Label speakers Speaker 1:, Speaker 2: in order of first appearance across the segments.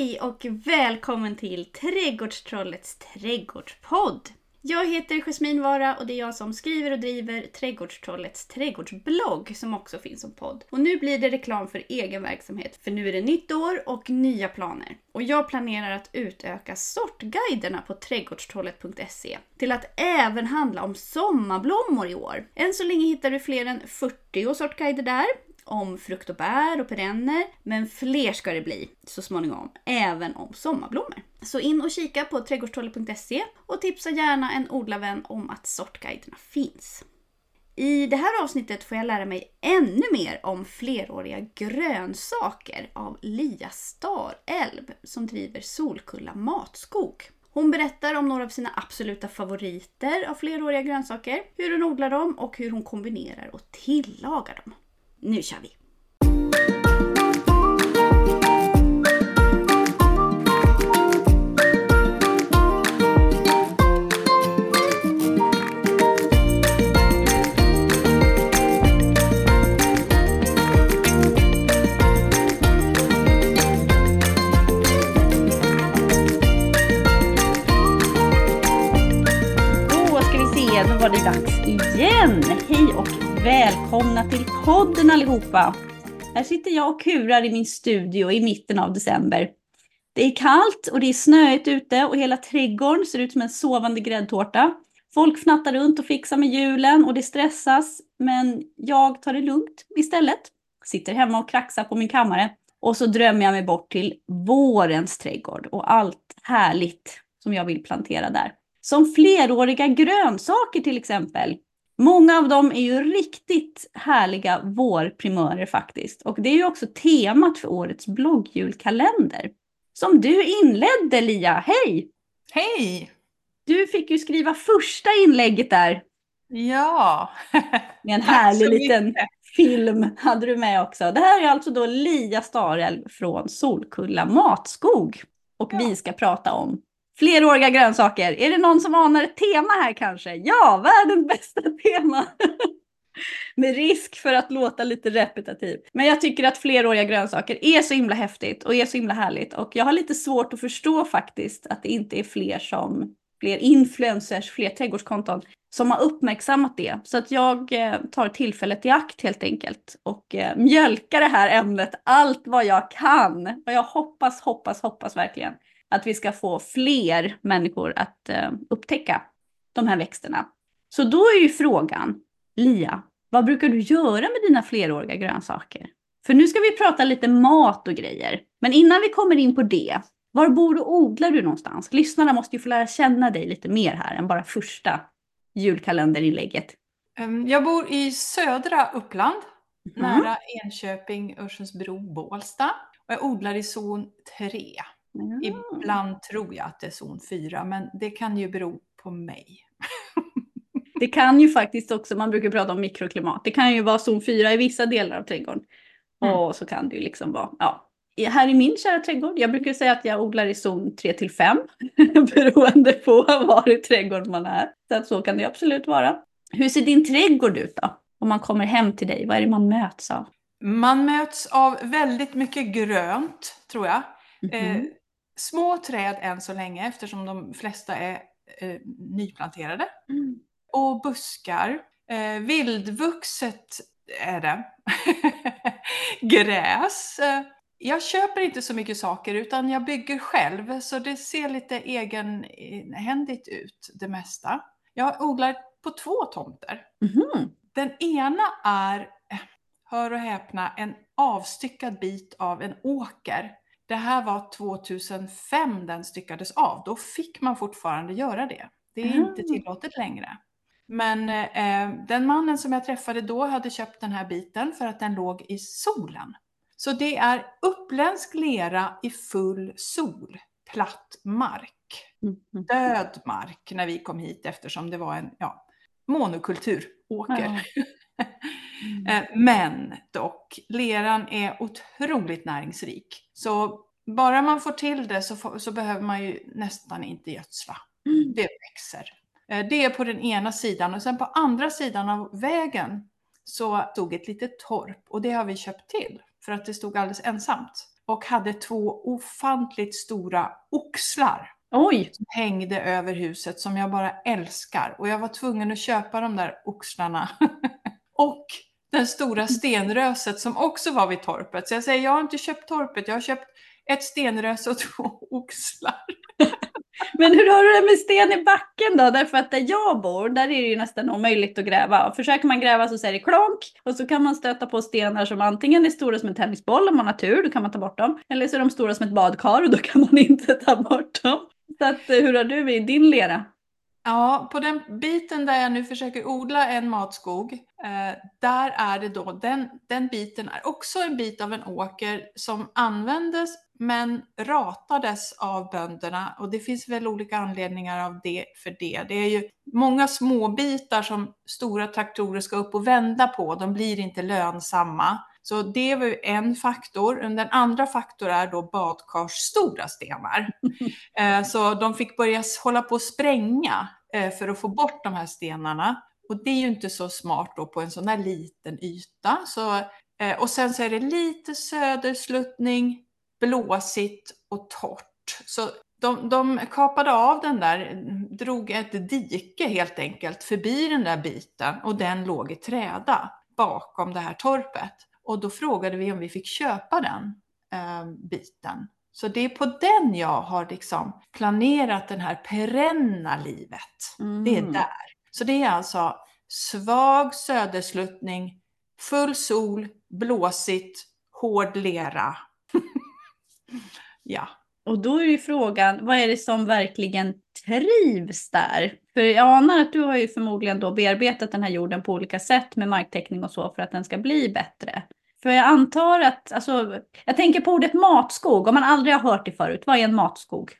Speaker 1: Hej och välkommen till Trädgårdstrollets trädgårdspodd. Jag heter Jasmin Vara och det är jag som skriver och driver Trädgårdstrollets trädgårdsblogg som också finns som podd. Och nu blir det reklam för egen verksamhet för nu är det nytt år och nya planer. Och jag planerar att utöka sortguiderna på trädgårdstrollet.se till att även handla om sommarblommor i år. Än så länge hittar du fler än 40 sortguider där om frukt och bär och perenner, men fler ska det bli så småningom, även om sommarblommor. Så in och kika på trädgårdstolle.se och tipsa gärna en odlarvän om att sortguiderna finns. I det här avsnittet får jag lära mig ännu mer om fleråriga grönsaker av Lia Starälv som driver Solkulla matskog. Hon berättar om några av sina absoluta favoriter av fleråriga grönsaker, hur hon odlar dem och hur hon kombinerar och tillagar dem. Nu kör vi! Då ska vi se, då var det dags igen. Hej och välkomna till podden allihopa. Här sitter jag och kurar i min studio i mitten av december. Det är kallt och det är snöigt ute och hela trädgården ser ut som en sovande gräddtårta. Folk fnattar runt och fixar med julen och det stressas, men jag tar det lugnt istället. Sitter hemma och kraxar på min kammare och så drömmer jag mig bort till vårens trädgård och allt härligt som jag vill plantera där. Som fleråriga grönsaker till exempel. Många av dem är ju riktigt härliga vårprimörer faktiskt. Och det är ju också temat för årets bloggjulkalender. Som du inledde Lia, hej!
Speaker 2: Hej!
Speaker 1: Du fick ju skriva första inlägget där.
Speaker 2: Ja.
Speaker 1: Med en härlig liten
Speaker 2: mycket.
Speaker 1: film hade du med också. Det här är alltså då Lia Starälv från Solkulla matskog. Och vi ska prata om fleråriga grönsaker. Är det någon som anar ett tema här kanske? Ja, världens bästa tema! Med risk för att låta lite repetitiv. Men jag tycker att fleråriga grönsaker är så himla häftigt och är så himla härligt. Och jag har lite svårt att förstå faktiskt att det inte är fler som, fler influencers, fler trädgårdskonton som har uppmärksammat det. Så att jag eh, tar tillfället i akt helt enkelt och eh, mjölkar det här ämnet allt vad jag kan. Och jag hoppas, hoppas, hoppas verkligen att vi ska få fler människor att eh, upptäcka de här växterna. Så då är ju frågan, Lia, vad brukar du göra med dina fleråriga grönsaker? För nu ska vi prata lite mat och grejer. Men innan vi kommer in på det, var bor och odlar du någonstans? Lyssnarna måste ju få lära känna dig lite mer här än bara första julkalenderinlägget.
Speaker 2: Ehm, Jag bor i södra Uppland,
Speaker 1: Mhm.
Speaker 2: nära Enköping, Örsundsbro, Bålsta. Och jag odlar i zon 3.
Speaker 1: Mm.
Speaker 2: Ibland tror jag att det är zon 4, men det kan ju bero på mig.
Speaker 1: Det kan ju faktiskt också, man brukar prata om mikroklimat, det kan ju vara zon 4 i vissa delar av trädgården.
Speaker 2: Mm.
Speaker 1: Och så kan det ju liksom vara, ja. Här i min kära trädgård, jag brukar säga att jag odlar i zon 3 till 5, beroende på var i trädgården man är. Så att så kan det absolut vara. Hur ser din trädgård ut då? Om man kommer hem till dig, vad är det man möts av?
Speaker 2: Man möts av väldigt mycket grönt, tror jag. Eh,
Speaker 1: Mhm.
Speaker 2: Små träd än så länge, eftersom de flesta är eh, nyplanterade.
Speaker 1: Mm.
Speaker 2: och buskar. Eh, vildvuxet är det. Gräs. Eh, jag köper inte så mycket saker utan jag bygger själv så det ser lite egenhändigt ut det mesta. Jag odlar på två tomter.
Speaker 1: Mhm.
Speaker 2: Den ena är, eh, hör och häpna, en avstyckad bit av en åker. Det här var 2005 den styckades av. Då fick man fortfarande göra det. Det är inte
Speaker 1: Ah.
Speaker 2: tillåtet längre. Men eh, den mannen som jag träffade då hade köpt den här biten för att den låg i solen. Så det är uppländsk lera i full sol, platt mark
Speaker 1: Mhm.
Speaker 2: död mark när vi kom hit eftersom det var en ja, monokulturåker.
Speaker 1: Ja.
Speaker 2: Eh, Men dock, leran är otroligt näringsrik. Så bara man får till det så, får, så behöver man ju nästan inte gödsla.
Speaker 1: Mm.
Speaker 2: Det växer. Eh, Det är på den ena sidan och sen på andra sidan av vägen så stod ett litet torp och det har vi köpt till för att det stod alldeles ensamt. och hade två ofantligt stora oxlar
Speaker 1: Oj!
Speaker 2: som hängde över huset som jag bara älskar. Och jag var tvungen att köpa de där oxlarna. och den stora stenröset som också var vid torpet. Så jag säger, jag har inte köpt torpet, jag har köpt ett stenröse och två oxlar.
Speaker 1: Men hur har du det med sten i backen då? Därför att där jag bor, där är det ju nästan omöjligt att gräva. Försöker man gräva så säger det klonk och så kan man stöta på stenar som antingen är stora som en tennisboll om man har tur, då kan man ta bort dem. Eller så är de stora som ett badkar och då kan man inte ta bort dem. Så att, eh, hur har du i din lera?
Speaker 2: Ja, på den biten där jag nu försöker odla en matskog, eh, där är det då, den, den biten är också en bit av en åker som användes men ratades av bönderna och det finns väl olika anledningar av det för det. Det är ju många små bitar som stora traktorer ska upp och vända på, de blir inte lönsamma. Så det var ju en faktor. Den andra faktor är då badkarsstora stenar. Eh, så de fick börja hålla på att spränga Eh, för att få bort de här stenarna. Och det är ju inte så smart då på en sån här liten yta. Så, eh, och sen så är det lite södersluttning, blåsigt och torrt. Så de, de kapade av den där, drog ett dike helt enkelt förbi den där biten och den låg i träda bakom det här torpet. Och då frågade vi om vi fick köpa den eh, biten. Så det är på den jag har liksom planerat den här perenna livet. Mm. Det är där. Så det är alltså svag södersluttning, full sol, blåsigt, hård lera. ja.
Speaker 1: Och då är ju frågan, vad är det som verkligen trivs där? För jag anar att du har ju förmodligen då bearbetat den här jorden på olika sätt med marktäckning och så för att den ska bli bättre. För jag antar att, alltså, jag tänker på ordet matskog, om man aldrig har hört det förut, vad är en matskog?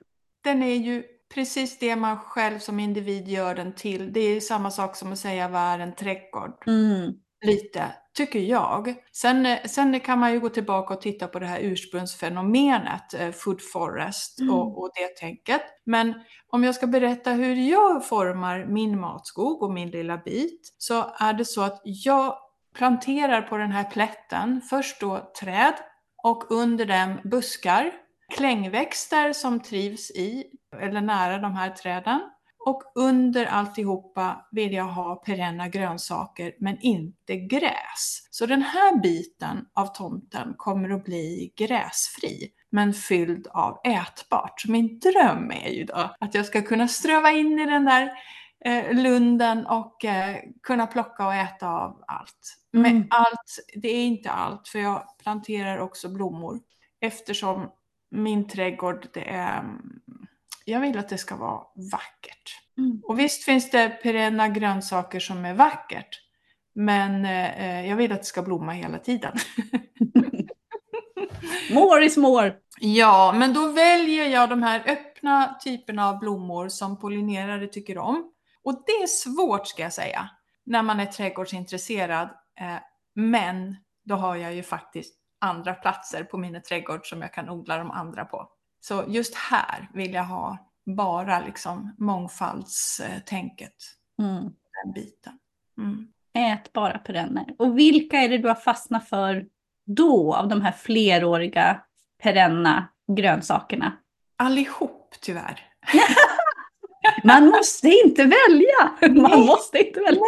Speaker 2: Den är ju precis det man själv som individ gör den till. Det är samma sak som att säga vad är en trädgård? Mm. Lite, tycker jag. Sen, sen kan man ju gå tillbaka och titta på det här ursprungsfenomenet, eh, food forest mm. och, och det tänket. Men om jag ska berätta hur jag formar min matskog och min lilla bit så är det så att jag planterar på den här plätten först då träd och under dem buskar, klängväxter som trivs i eller nära de här träden. Och under alltihopa vill jag ha perenna grönsaker men inte gräs. Så den här biten av tomten kommer att bli gräsfri men fylld av ätbart. Så min dröm är ju då att jag ska kunna ströva in i den där eh, lunden och eh, kunna plocka och äta av allt. Mm. Men allt, det är inte allt för jag planterar också blommor eftersom min trädgård, det är, jag vill att det ska vara vackert. Mm. Och visst finns det perenna grönsaker som är vackert, men eh, jag vill att det ska blomma hela tiden.
Speaker 1: more is more!
Speaker 2: Ja, men då väljer jag de här öppna typerna av blommor som pollinerare tycker om. Och det är svårt ska jag säga, när man är trädgårdsintresserad. Eh, men då har jag ju faktiskt andra platser på min trädgård som jag kan odla de andra på. Så just här vill jag ha bara liksom mångfaldstänket. Mm. Den biten.
Speaker 1: Mm. Ät bara perenner. Och vilka är det du har fastnat för då av de här fleråriga perenna grönsakerna?
Speaker 2: Allihop tyvärr.
Speaker 1: Man måste inte välja! Man Nej. måste inte välja.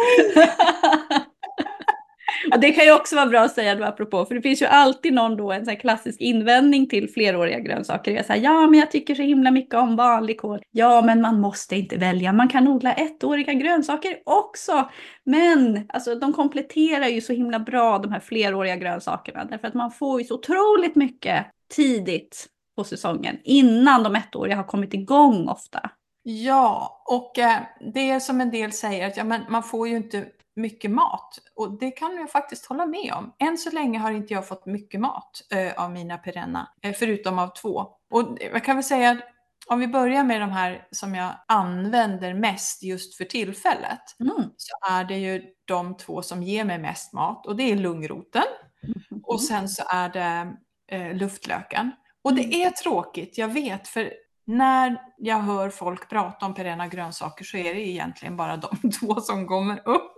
Speaker 1: Och det kan ju också vara bra att säga då apropå, för det finns ju alltid någon då, en sån klassisk invändning till fleråriga grönsaker. Jag säger ja men jag tycker så himla mycket om vanlig kål. Ja men man måste inte välja, man kan odla ettåriga grönsaker också. Men alltså, de kompletterar ju så himla bra de här fleråriga grönsakerna, därför att man får ju så otroligt mycket tidigt på säsongen innan de ettåriga har kommit igång ofta.
Speaker 2: Ja, och eh, det är som en del säger att ja, men man får ju inte mycket mat. Och det kan jag faktiskt hålla med om. Än så länge har inte jag fått mycket mat eh, av mina perenna, eh, förutom av två. Och jag kan väl säga att om vi börjar med de här som jag använder mest just för tillfället, mm. så är det ju de två som ger mig mest mat och det är lungroten mm. och sen så är det eh, luftlöken. Och det mm. är tråkigt, jag vet, för när jag hör folk prata om perenna grönsaker så är det egentligen bara de två som kommer upp.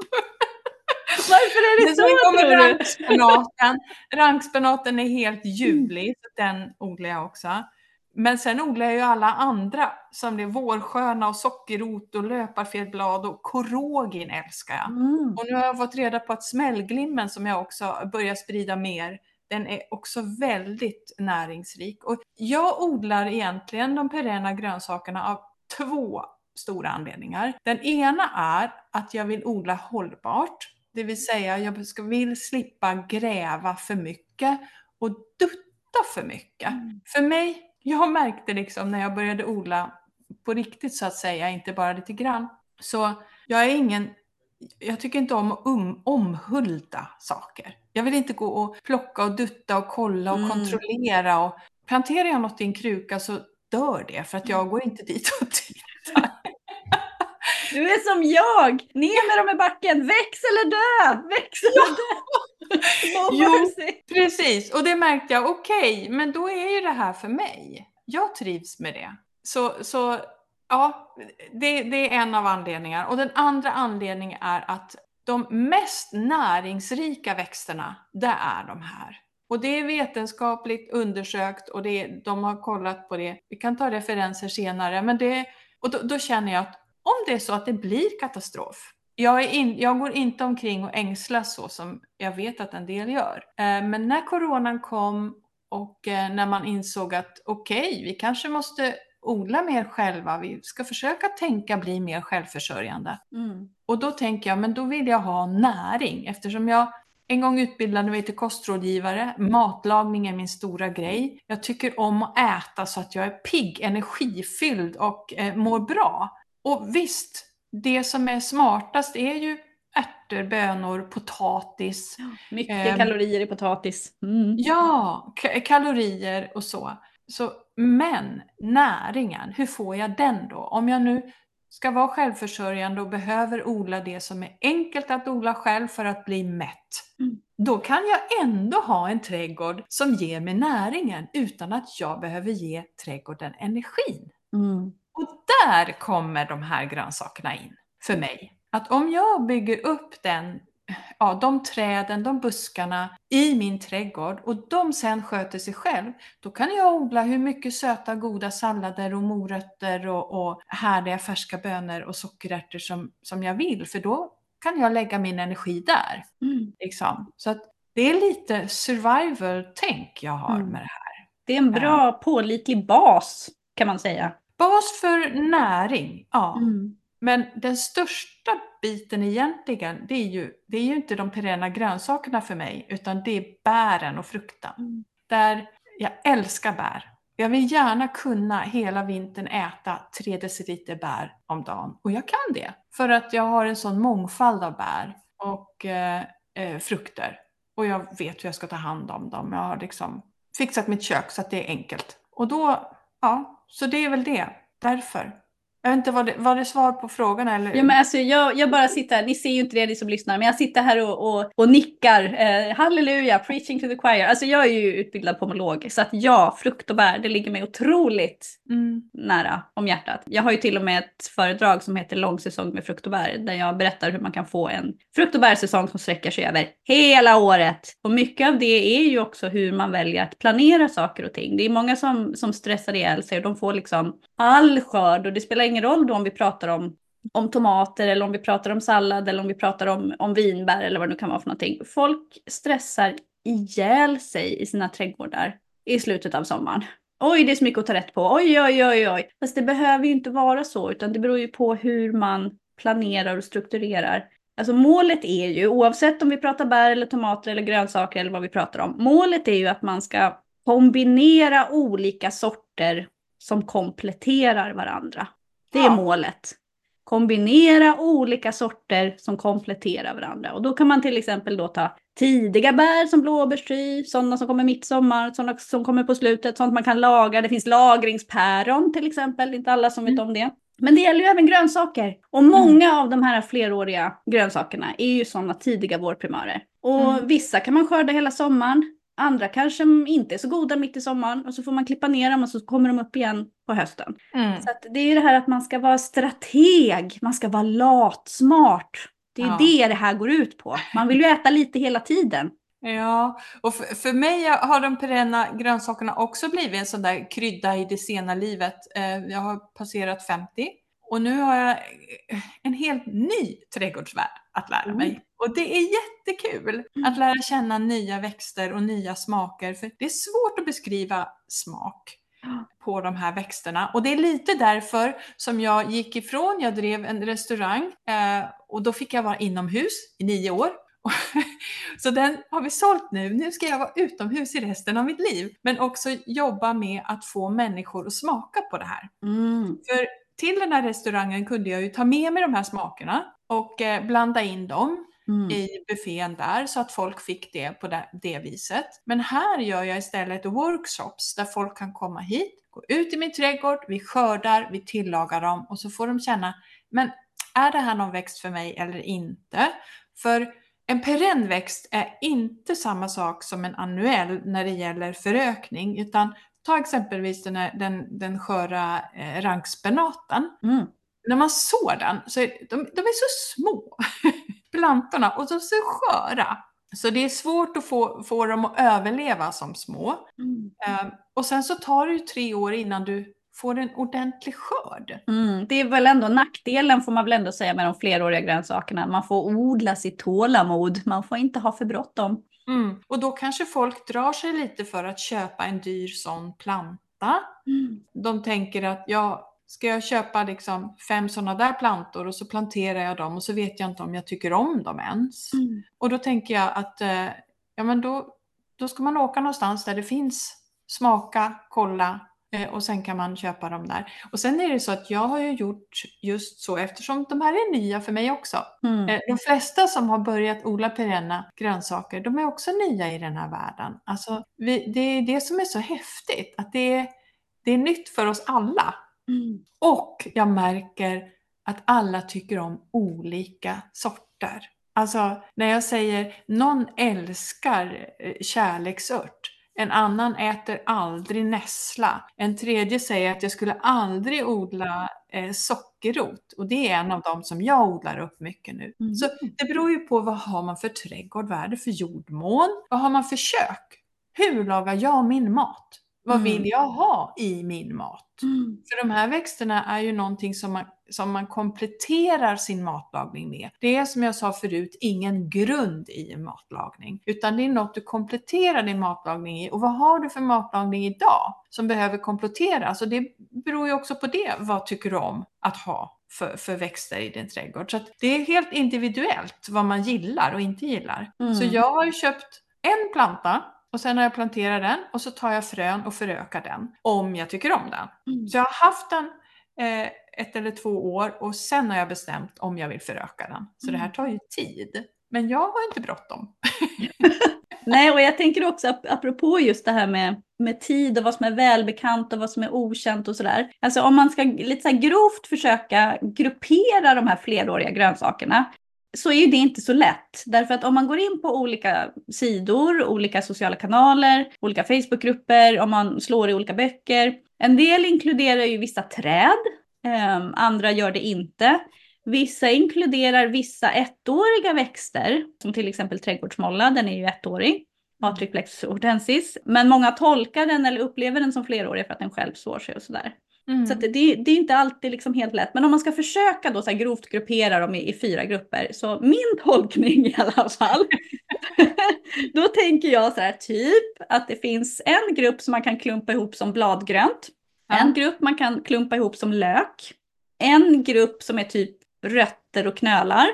Speaker 1: Varför är det så
Speaker 2: kommer rankspenaten. Rankspenaten är helt ljuvlig, så den odlar jag också. Men sen odlar jag ju alla andra som det är vårsköna och sockerrot och löparfetblad och korogin älskar jag.
Speaker 1: Mm.
Speaker 2: Och nu har jag fått reda på att smällglimmen som jag också börjar sprida mer, den är också väldigt näringsrik. Och jag odlar egentligen de perenna grönsakerna av två stora anledningar. Den ena är att jag vill odla hållbart, det vill säga jag vill slippa gräva för mycket och dutta för mycket.
Speaker 1: Mm.
Speaker 2: För mig, jag märkte liksom när jag började odla på riktigt så att säga, inte bara lite grann, så jag är ingen jag tycker inte om att um, omhulda saker. Jag vill inte gå och plocka och dutta och kolla och
Speaker 1: Mm.
Speaker 2: kontrollera. Och planterar jag något i en kruka så dör det för att
Speaker 1: Mm.
Speaker 2: jag går inte dit och tittar.
Speaker 1: Du är som jag! Ner med dem i backen, väx eller dö! Väx eller dö!
Speaker 2: Jo. Precis, och det märkte jag, okej, men då är ju det här för mig. Jag trivs med det. Så, så ja, det, det är en av anledningarna. Och den andra anledningen är att de mest näringsrika växterna, det är de här. Och det är vetenskapligt undersökt och det, de har kollat på det. Vi kan ta referenser senare, men det, och då, då känner jag att om det är så att det blir katastrof, jag, är in, jag går inte omkring och ängslas så som jag vet att en del gör. Eh, men när coronan kom och eh, när man insåg att okej, vi kanske måste odla mer själva, vi ska försöka tänka bli mer självförsörjande.
Speaker 1: Mm.
Speaker 2: Och då tänker jag, men då vill jag ha näring eftersom jag en gång utbildade mig till kostrådgivare. Matlagning är min stora grej. Jag tycker om att äta så att jag är pigg, energifylld och eh, mår bra. Och visst, det som är smartast är ju ärtor, bönor, potatis.
Speaker 1: Mycket
Speaker 2: Ehm.
Speaker 1: kalorier i potatis. Mm.
Speaker 2: Ja, ka- kalorier och så. så. Men näringen, hur får jag den då? Om jag nu ska vara självförsörjande och behöver odla det som är enkelt att odla själv för att bli mätt.
Speaker 1: Mm.
Speaker 2: Då kan jag ändå ha en trädgård som ger mig näringen utan att jag behöver ge trädgården energin.
Speaker 1: Mm.
Speaker 2: Och där kommer de här grönsakerna in för mig. Att om jag bygger upp den, ja, de träden, de buskarna i min trädgård och de sen sköter sig själv, då kan jag odla hur mycket söta goda sallader och morötter och, och härliga färska bönor och sockerärtor som, som jag vill, för då kan jag lägga min energi där.
Speaker 1: Mm.
Speaker 2: Liksom. Så att det är lite survival-tänk jag har
Speaker 1: Mm.
Speaker 2: med det här.
Speaker 1: Det är en bra pålitlig bas kan man säga.
Speaker 2: Bas för näring, ja.
Speaker 1: Mm.
Speaker 2: Men den största biten egentligen, det är ju, det är ju inte de perenna grönsakerna för mig, utan det är bären och frukten.
Speaker 1: Mm.
Speaker 2: Där jag älskar bär. Jag vill gärna kunna hela vintern äta 3 deciliter bär om dagen. Och jag kan det. För att jag har en sån mångfald av bär och eh, eh, frukter. Och jag vet hur jag ska ta hand om dem. Jag har liksom fixat mitt kök så att det är enkelt. Och då, ja, så det är väl det. Därför. Jag vet inte, var det, var det svar på frågan eller?
Speaker 1: Ja, men alltså, jag, jag bara sitter här, ni ser ju inte det ni som lyssnar, men jag sitter här och, och, och nickar. Eh, halleluja, preaching to the choir. Alltså jag är ju utbildad pomolog, så att ja, frukt och bär, det ligger mig otroligt
Speaker 2: Mm.
Speaker 1: nära om hjärtat. Jag har ju till och med ett föredrag som heter Långsäsong med frukt och bär, där jag berättar hur man kan få en frukt och bärsäsong som sträcker sig över hela året. Och mycket av det är ju också hur man väljer att planera saker och ting. Det är många som, som stressar ihjäl sig och de får liksom all skörd och det spelar ingen roll då om vi pratar om om tomater eller om vi pratar om sallad eller om vi pratar om, om vinbär eller vad det nu kan vara för någonting. Folk stressar ihjäl sig i sina trädgårdar i slutet av sommaren. Oj, det är så mycket att ta rätt på. Oj, oj, oj, oj. Fast det behöver ju inte vara så, utan det beror ju på hur man planerar och strukturerar. Alltså målet är ju, oavsett om vi pratar bär eller tomater eller grönsaker eller vad vi pratar om, målet är ju att man ska kombinera olika sorter som kompletterar varandra. Det är
Speaker 2: Ja.
Speaker 1: målet. Kombinera olika sorter som kompletterar varandra. Och då kan man till exempel då ta tidiga bär som blåbärstry, sådana som kommer mitt i sommar, sådana som kommer på slutet, sånt man kan lagra. Det finns lagringspäron till exempel, det är inte alla som vet om det. Men det gäller ju även grönsaker. Och många av de här fleråriga grönsakerna är ju sådana tidiga vårprimörer. Och
Speaker 2: Mm.
Speaker 1: vissa kan man skörda hela sommaren. Andra kanske inte är så goda mitt i sommaren och så får man klippa ner dem och så kommer de upp igen på hösten.
Speaker 2: Mm.
Speaker 1: Så det är ju det här att man ska vara strateg, man ska vara latsmart. Det är
Speaker 2: Ja.
Speaker 1: det det här går ut på. Man vill ju äta lite hela tiden.
Speaker 2: Ja, och för, för mig har de perenna grönsakerna också blivit en sån där krydda i det sena livet. Eh, Jag har passerat 50 och nu har jag en helt ny trädgårdsvärld att lära
Speaker 1: Mm.
Speaker 2: mig. Och det är jättekul att lära känna nya växter och nya smaker. För det är svårt att beskriva smak på de här växterna. Och det är lite därför som jag gick ifrån, jag drev en restaurang eh, och då fick jag vara inomhus i nio år. Så den har vi sålt nu. Nu ska jag vara utomhus i resten av mitt liv. Men också jobba med att få människor att smaka på det här.
Speaker 1: Mm.
Speaker 2: För till den här restaurangen kunde jag ju ta med mig de här smakerna och eh, blanda in dem
Speaker 1: Mm.
Speaker 2: i buffén där så att folk fick det på det, det viset. Men här gör jag istället workshops där folk kan komma hit, gå ut i min trädgård, vi skördar, vi tillagar dem och så får de känna, men är det här någon växt för mig eller inte? För en perennväxt är inte samma sak som en annuell när det gäller förökning, utan ta exempelvis den, här, den, den sköra eh, rankspenaten
Speaker 1: Mm.
Speaker 2: När man sår den så är de, de är så små, plantorna, och de är så sköra. Så det är svårt att få, få dem att överleva som små.
Speaker 1: Mm.
Speaker 2: Eh, och sen så tar det ju tre år innan du får en ordentlig skörd.
Speaker 1: Mm. Det är väl ändå nackdelen får man väl ändå säga med de fleråriga grönsakerna. Man får odla sitt tålamod. Man får inte ha för bråttom.
Speaker 2: Mm. Och då kanske folk drar sig lite för att köpa en dyr sån planta.
Speaker 1: Mm.
Speaker 2: De tänker att ja, ska jag köpa liksom fem sådana där plantor och så planterar jag dem och så vet jag inte om jag tycker om dem ens.
Speaker 1: Mm.
Speaker 2: Och då tänker jag att eh, ja, men då, då ska man åka någonstans där det finns smaka, kolla eh, och sen kan man köpa dem där. Och sen är det så att jag har ju gjort just så eftersom de här är nya för mig också.
Speaker 1: Mm.
Speaker 2: Eh, De flesta som har börjat odla perenna grönsaker, de är också nya i den här världen. Alltså, vi, det är det som är så häftigt, att det är, det är nytt för oss alla.
Speaker 1: Mm.
Speaker 2: Och jag märker att alla tycker om olika sorter. Alltså när jag säger någon älskar eh, kärleksört, en annan äter aldrig nässla, en tredje säger att jag skulle aldrig odla eh, sockerrot och det är en av dem som jag odlar upp mycket nu.
Speaker 1: Mm.
Speaker 2: Så det beror ju på vad har man för trädgård, vad är det för jordmån, vad har man för kök, hur lagar jag min mat, vad
Speaker 1: Mm.
Speaker 2: vill jag ha i min mat?
Speaker 1: Mm.
Speaker 2: För de här växterna är ju någonting som man, som man kompletterar sin matlagning med. Det är som jag sa förut, ingen grund i en matlagning, utan det är något du kompletterar din matlagning i. Och vad har du för matlagning idag som behöver kompletteras? Och det beror ju också på det, vad tycker du om att ha för, för växter i din trädgård? Så det är helt individuellt vad man gillar och inte gillar.
Speaker 1: Mm.
Speaker 2: Så jag har ju köpt en planta och sen har jag planterat den och så tar jag frön och förökar den om jag tycker om den.
Speaker 1: Mm.
Speaker 2: Så jag har haft den eh, ett eller två år och sen har jag bestämt om jag vill föröka den. Så det här tar ju tid. Men jag har inte bråttom.
Speaker 1: Nej, och jag tänker också ap- apropå just det här med, med tid och vad som är välbekant och vad som är okänt och sådär. Alltså om man ska lite så grovt försöka gruppera de här fleråriga grönsakerna så är ju det inte så lätt. Därför att om man går in på olika sidor, olika sociala kanaler, olika Facebookgrupper, om man slår i olika böcker. En del inkluderar ju vissa träd, eh, andra gör det inte. Vissa inkluderar vissa ettåriga växter, som till exempel trädgårdsmolla, den är ju ettårig. Matriplex hortensis. Men många tolkar den eller upplever den som flerårig för att den själv sår sig och sådär.
Speaker 2: Mm.
Speaker 1: Så det, det är inte alltid liksom helt lätt. Men om man ska försöka då så grovt gruppera dem i, i fyra grupper. Så min tolkning i alla fall. då tänker jag så här typ att det finns en grupp som man kan klumpa ihop som bladgrönt.
Speaker 2: Ja.
Speaker 1: En grupp man kan klumpa ihop som lök. En grupp som är typ rötter och knölar.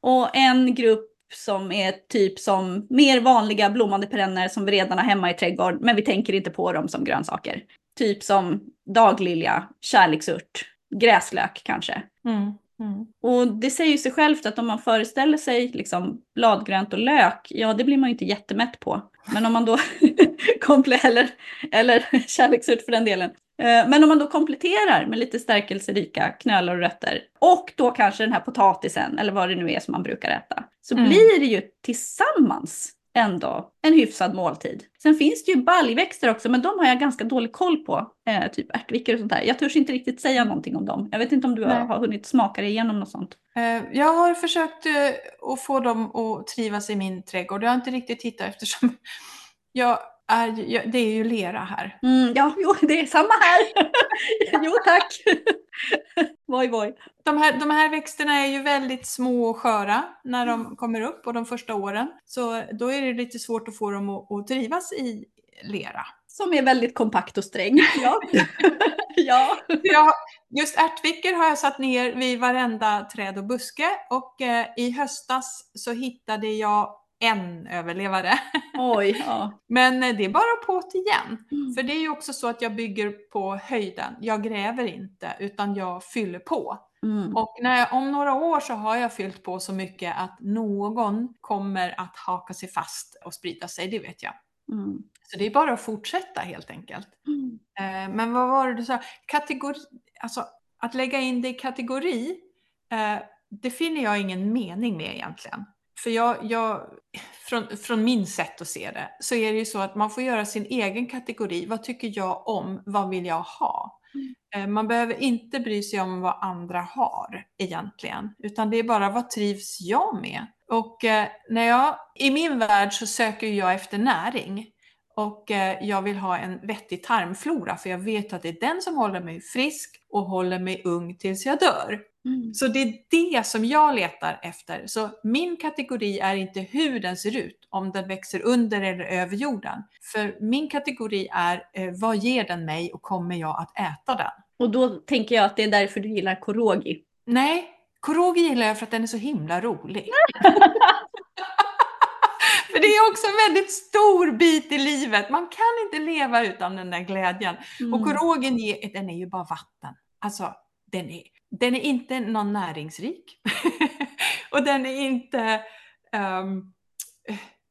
Speaker 1: Och en grupp som är typ som mer vanliga blommande perenner som vi redan har hemma i trädgården, men vi tänker inte på dem som grönsaker. Typ som daglilja, kärleksört, gräslök kanske.
Speaker 2: Mm. Mm.
Speaker 1: Och det säger sig självt att om man föreställer sig liksom bladgrönt och lök, ja det blir man ju inte jättemätt på. Men om man då, komple eller, eller kärleksört för den delen. Eh, Men om man då kompletterar med lite stärkelserika knölar och rötter och då kanske den här potatisen eller vad det nu är som man brukar äta. Så
Speaker 2: Mm.
Speaker 1: blir det ju tillsammans ändå en hyfsad måltid. Sen finns det ju baljväxter också, men de har jag ganska dålig koll på. Eh, typ ärtvickor och sånt där. Jag törs inte riktigt säga någonting om dem. Jag vet inte om du har,
Speaker 2: Nej.
Speaker 1: har hunnit smaka dig igenom något sånt.
Speaker 2: Eh, Jag har försökt eh, att få dem att trivas i min trädgård. Jag har inte riktigt hittat eftersom jag är, det är ju lera här.
Speaker 1: Mm, ja, jo, det är samma här. jo, tack. Voj, voj.
Speaker 2: De här, de här växterna är ju väldigt små och sköra när de kommer upp och de första åren. Så då är det lite svårt att få dem att, att trivas i lera.
Speaker 1: Som är väldigt kompakt och sträng. Ja. ja.
Speaker 2: Jag, just ärtvickor har jag satt ner vid varenda träd och buske och eh, i höstas så hittade jag en överlevare.
Speaker 1: Oj, ja.
Speaker 2: Men eh, det är bara på igen.
Speaker 1: Mm.
Speaker 2: För det är ju också så att jag bygger på höjden. Jag gräver inte utan jag fyller på.
Speaker 1: Mm.
Speaker 2: Och när jag, om några år så har jag fyllt på så mycket att någon kommer att haka sig fast och sprida sig, det vet jag.
Speaker 1: Mm.
Speaker 2: Så det är bara att fortsätta helt enkelt.
Speaker 1: Mm.
Speaker 2: Eh, men vad var det du sa? Kategori, alltså att lägga in det i kategori, eh, det finner jag ingen mening med egentligen. För jag, jag, från, från min sätt att se det, så är det ju så att man får göra sin egen kategori. Vad tycker jag om? Vad vill jag ha?
Speaker 1: Mm.
Speaker 2: Eh, Man behöver inte bry sig om vad andra har egentligen, utan det är bara vad trivs jag med? Och eh, när jag, i min värld så söker jag efter näring. Och eh, jag vill ha en vettig tarmflora för jag vet att det är den som håller mig frisk och håller mig ung tills jag dör.
Speaker 1: Mm.
Speaker 2: Så det är det som jag letar efter. Så min kategori är inte hur den ser ut, om den växer under eller över jorden. För min kategori är eh, vad ger den mig och kommer jag att äta den?
Speaker 1: Och då tänker jag att det är därför du gillar korogi.
Speaker 2: Nej, korogi gillar jag för att den är så himla rolig. för det är också en väldigt stor bit i livet. Man kan inte leva utan den där glädjen.
Speaker 1: Mm.
Speaker 2: Och korogin ger, den är ju bara vatten. Alltså, den är, den är inte någon näringsrik. och den är inte, ehm,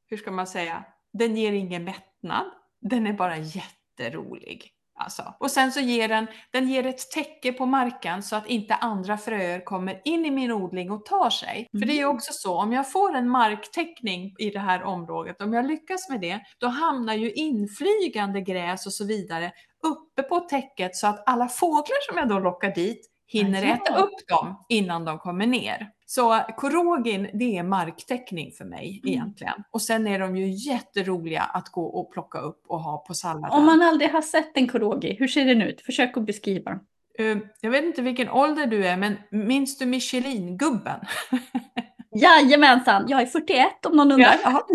Speaker 2: hur ska man säga, den ger ingen mättnad. Den är bara jätterolig. Alltså. Och sen så ger den, den ger ett täcke på marken så att inte andra fröer kommer in i min odling och tar sig. För det är ju
Speaker 1: Mm.
Speaker 2: också så, om jag får en marktäckning i det här området, om jag lyckas med det, då hamnar ju inflygande gräs och så vidare uppe på täcket så att alla fåglar som jag då lockar dit hinner
Speaker 1: Ja.
Speaker 2: äta upp dem innan de kommer ner. Så korogin, det är marktäckning för mig
Speaker 1: Mm.
Speaker 2: egentligen. Och sen är de ju jätteroliga att gå och plocka upp och ha på salladen.
Speaker 1: Om man aldrig har sett en korogi, hur ser den ut? Försök att beskriva.
Speaker 2: Eh, Jag vet inte vilken ålder du är, men minns du Michelin-gubben?
Speaker 1: Jajamensan, jag är 41 om någon undrar.
Speaker 2: Ja.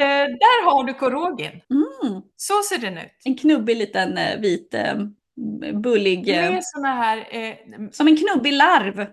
Speaker 2: Eh, Där har du korogin.
Speaker 1: Mm.
Speaker 2: Så ser den ut.
Speaker 1: En knubbig liten eh, vit bullig, eh,
Speaker 2: Med såna här, eh,
Speaker 1: som en knubbig larv.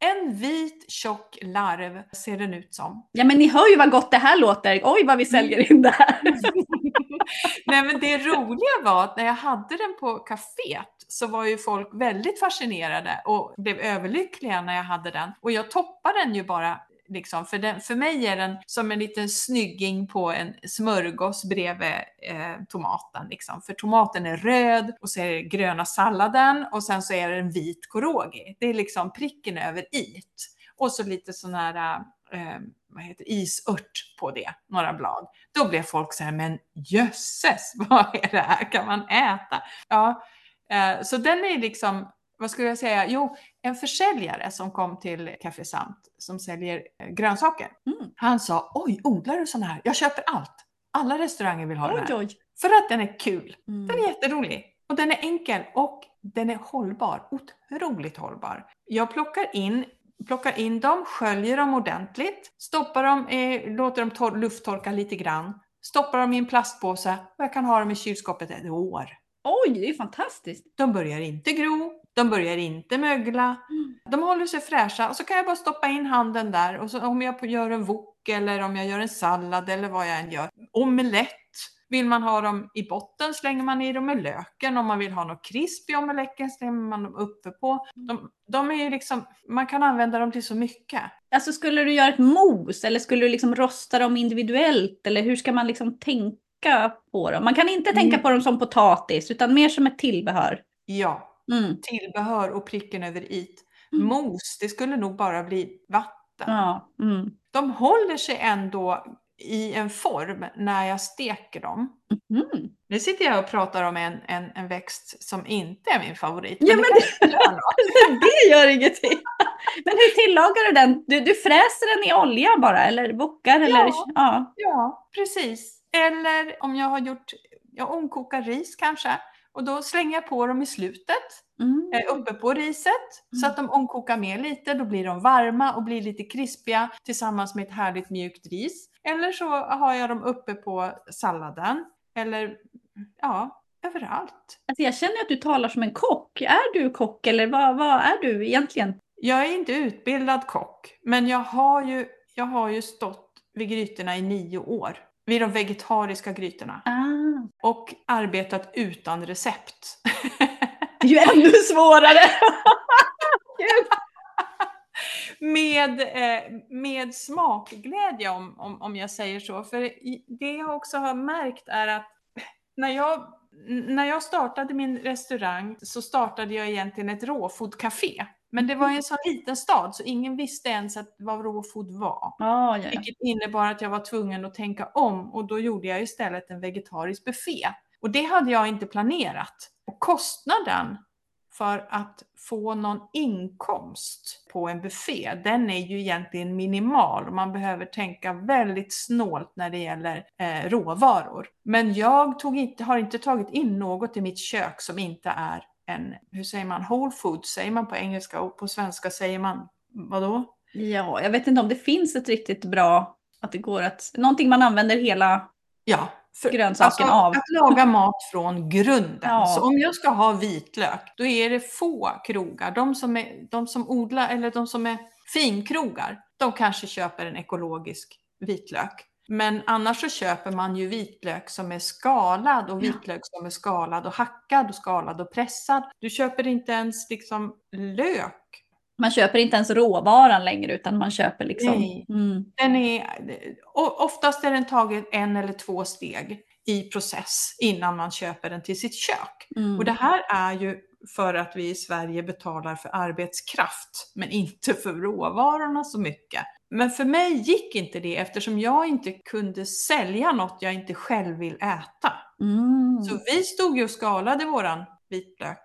Speaker 2: en vit tjock larv ser den ut som.
Speaker 1: Ja men ni hör ju vad gott det här låter. Oj vad vi säljer in det här.
Speaker 2: Nej men det roliga var att när jag hade den på kaféet så var ju folk väldigt fascinerade och blev överlyckliga när jag hade den. Och jag toppar den ju bara Liksom, för, den, för mig är den som en liten snygging på en smörgås bredvid eh, tomaten. Liksom. För tomaten är röd och så är det gröna salladen och sen så är det en vit korogi. Det är liksom pricken över it. Och så lite sån här eh, vad heter, isört på det, några blad. Då blev folk så här, men jösses, vad är det här? Kan man äta? Ja, eh, så den är liksom, vad skulle jag säga? Jo, en försäljare som kom till Café Samt som säljer eh, grönsaker.
Speaker 1: Mm.
Speaker 2: Han sa, oj, odlar du sån här? Jag köper allt. Alla restauranger vill ha den
Speaker 1: Oj
Speaker 2: här.
Speaker 1: oj.
Speaker 2: För att den är kul.
Speaker 1: Mm.
Speaker 2: Den är jätterolig. Och den är enkel och den är hållbar. Otroligt hållbar. Jag plockar in, plockar in dem, sköljer dem ordentligt, stoppar dem, eh, låter dem tor- lufttorka lite grann, stoppar dem i en plastpåse och jag kan ha dem i kylskåpet ett år.
Speaker 1: Oj, det är fantastiskt.
Speaker 2: De börjar inte gro, de börjar inte mögla,
Speaker 1: Mm.
Speaker 2: de håller sig fräscha och så kan jag bara stoppa in handen där och så om jag gör en wok eller om jag gör en sallad eller vad jag än gör. Omelett. Vill man ha dem i botten slänger man i dem med löken. Om man vill ha något krisp i omeletten slänger man dem uppe på. De, de är ju liksom, man kan använda dem till så mycket.
Speaker 1: Alltså skulle du göra ett mos eller skulle du liksom rosta dem individuellt eller hur ska man liksom tänka på dem? Man kan inte tänka
Speaker 2: Mm.
Speaker 1: på dem som potatis utan mer som ett tillbehör.
Speaker 2: Ja,
Speaker 1: Mm.
Speaker 2: tillbehör och pricken över it.
Speaker 1: Mm.
Speaker 2: Mos, det skulle nog bara bli vatten.
Speaker 1: Ja. Mm.
Speaker 2: De håller sig ändå i en form när jag steker dem.
Speaker 1: Mm.
Speaker 2: Nu sitter jag och pratar om en, en, en växt som inte är min favorit.
Speaker 1: Ja,
Speaker 2: det
Speaker 1: men
Speaker 2: inte gör
Speaker 1: det gör ingenting. Men hur tillagar du den? Du, du fräser den i olja bara eller? Eller?
Speaker 2: Ja.
Speaker 1: Ja.
Speaker 2: Ja, precis. Eller om jag har gjort, jag omkokar ris kanske. Och då slänger jag på dem i slutet,
Speaker 1: Mm.
Speaker 2: eh, uppe på riset. Så att de omkokar med lite, då blir de varma och blir lite krispiga tillsammans med ett härligt mjukt ris. Eller så har jag dem uppe på salladen. Eller ja, överallt.
Speaker 1: Alltså jag känner att du talar som en kock. Är du kock eller vad, vad är du egentligen?
Speaker 2: Jag är inte utbildad kock, men jag har ju, jag har ju stått vid grytorna i nio år. Vid de vegetariska grytorna.
Speaker 1: Ah.
Speaker 2: Och arbetat utan recept.
Speaker 1: Det är ju ännu svårare!
Speaker 2: Med, eh, med smakglädje om, om, om jag säger så. För det jag också har märkt är att när jag, när jag startade min restaurang så startade jag egentligen ett råfodcafé. Men det var en så liten stad så ingen visste ens att vad råfod var.
Speaker 1: Ja, ja.
Speaker 2: Vilket innebar att jag var tvungen att tänka om och då gjorde jag istället en vegetarisk buffé. Och det hade jag inte planerat. Och kostnaden för att få någon inkomst på en buffé, den är ju egentligen minimal. Man behöver tänka väldigt snålt när det gäller eh, råvaror. Men jag tog inte, har inte tagit in något i mitt kök som inte är en, hur säger man, whole food säger man på engelska och på svenska säger man vadå?
Speaker 1: ja, jag vet inte om det finns ett riktigt bra, att det går att, någonting man använder hela
Speaker 2: Ja, för,
Speaker 1: grönsaken
Speaker 2: alltså,
Speaker 1: av.
Speaker 2: Att laga mat från grunden.
Speaker 1: Ja.
Speaker 2: Så om jag ska ha vitlök, då är det få krogar. De som, är, de som odlar, eller de som är finkrogar, de kanske köper en ekologisk vitlök. Men annars så köper man ju vitlök som är skalad och vitlök som är skalad och hackad och skalad och pressad. Du köper inte ens liksom lök.
Speaker 1: Man köper inte ens råvaran längre utan man köper liksom...
Speaker 2: Nej.
Speaker 1: Mm.
Speaker 2: Den är, oftast är den taget en eller två steg i process innan man köper den till sitt kök.
Speaker 1: Mm.
Speaker 2: Och det här är ju för att vi i Sverige betalar för arbetskraft, men inte för råvarorna så mycket. Men för mig gick inte det eftersom jag inte kunde sälja något jag inte själv vill äta.
Speaker 1: Mm.
Speaker 2: Så vi stod ju och skalade våran vitlök.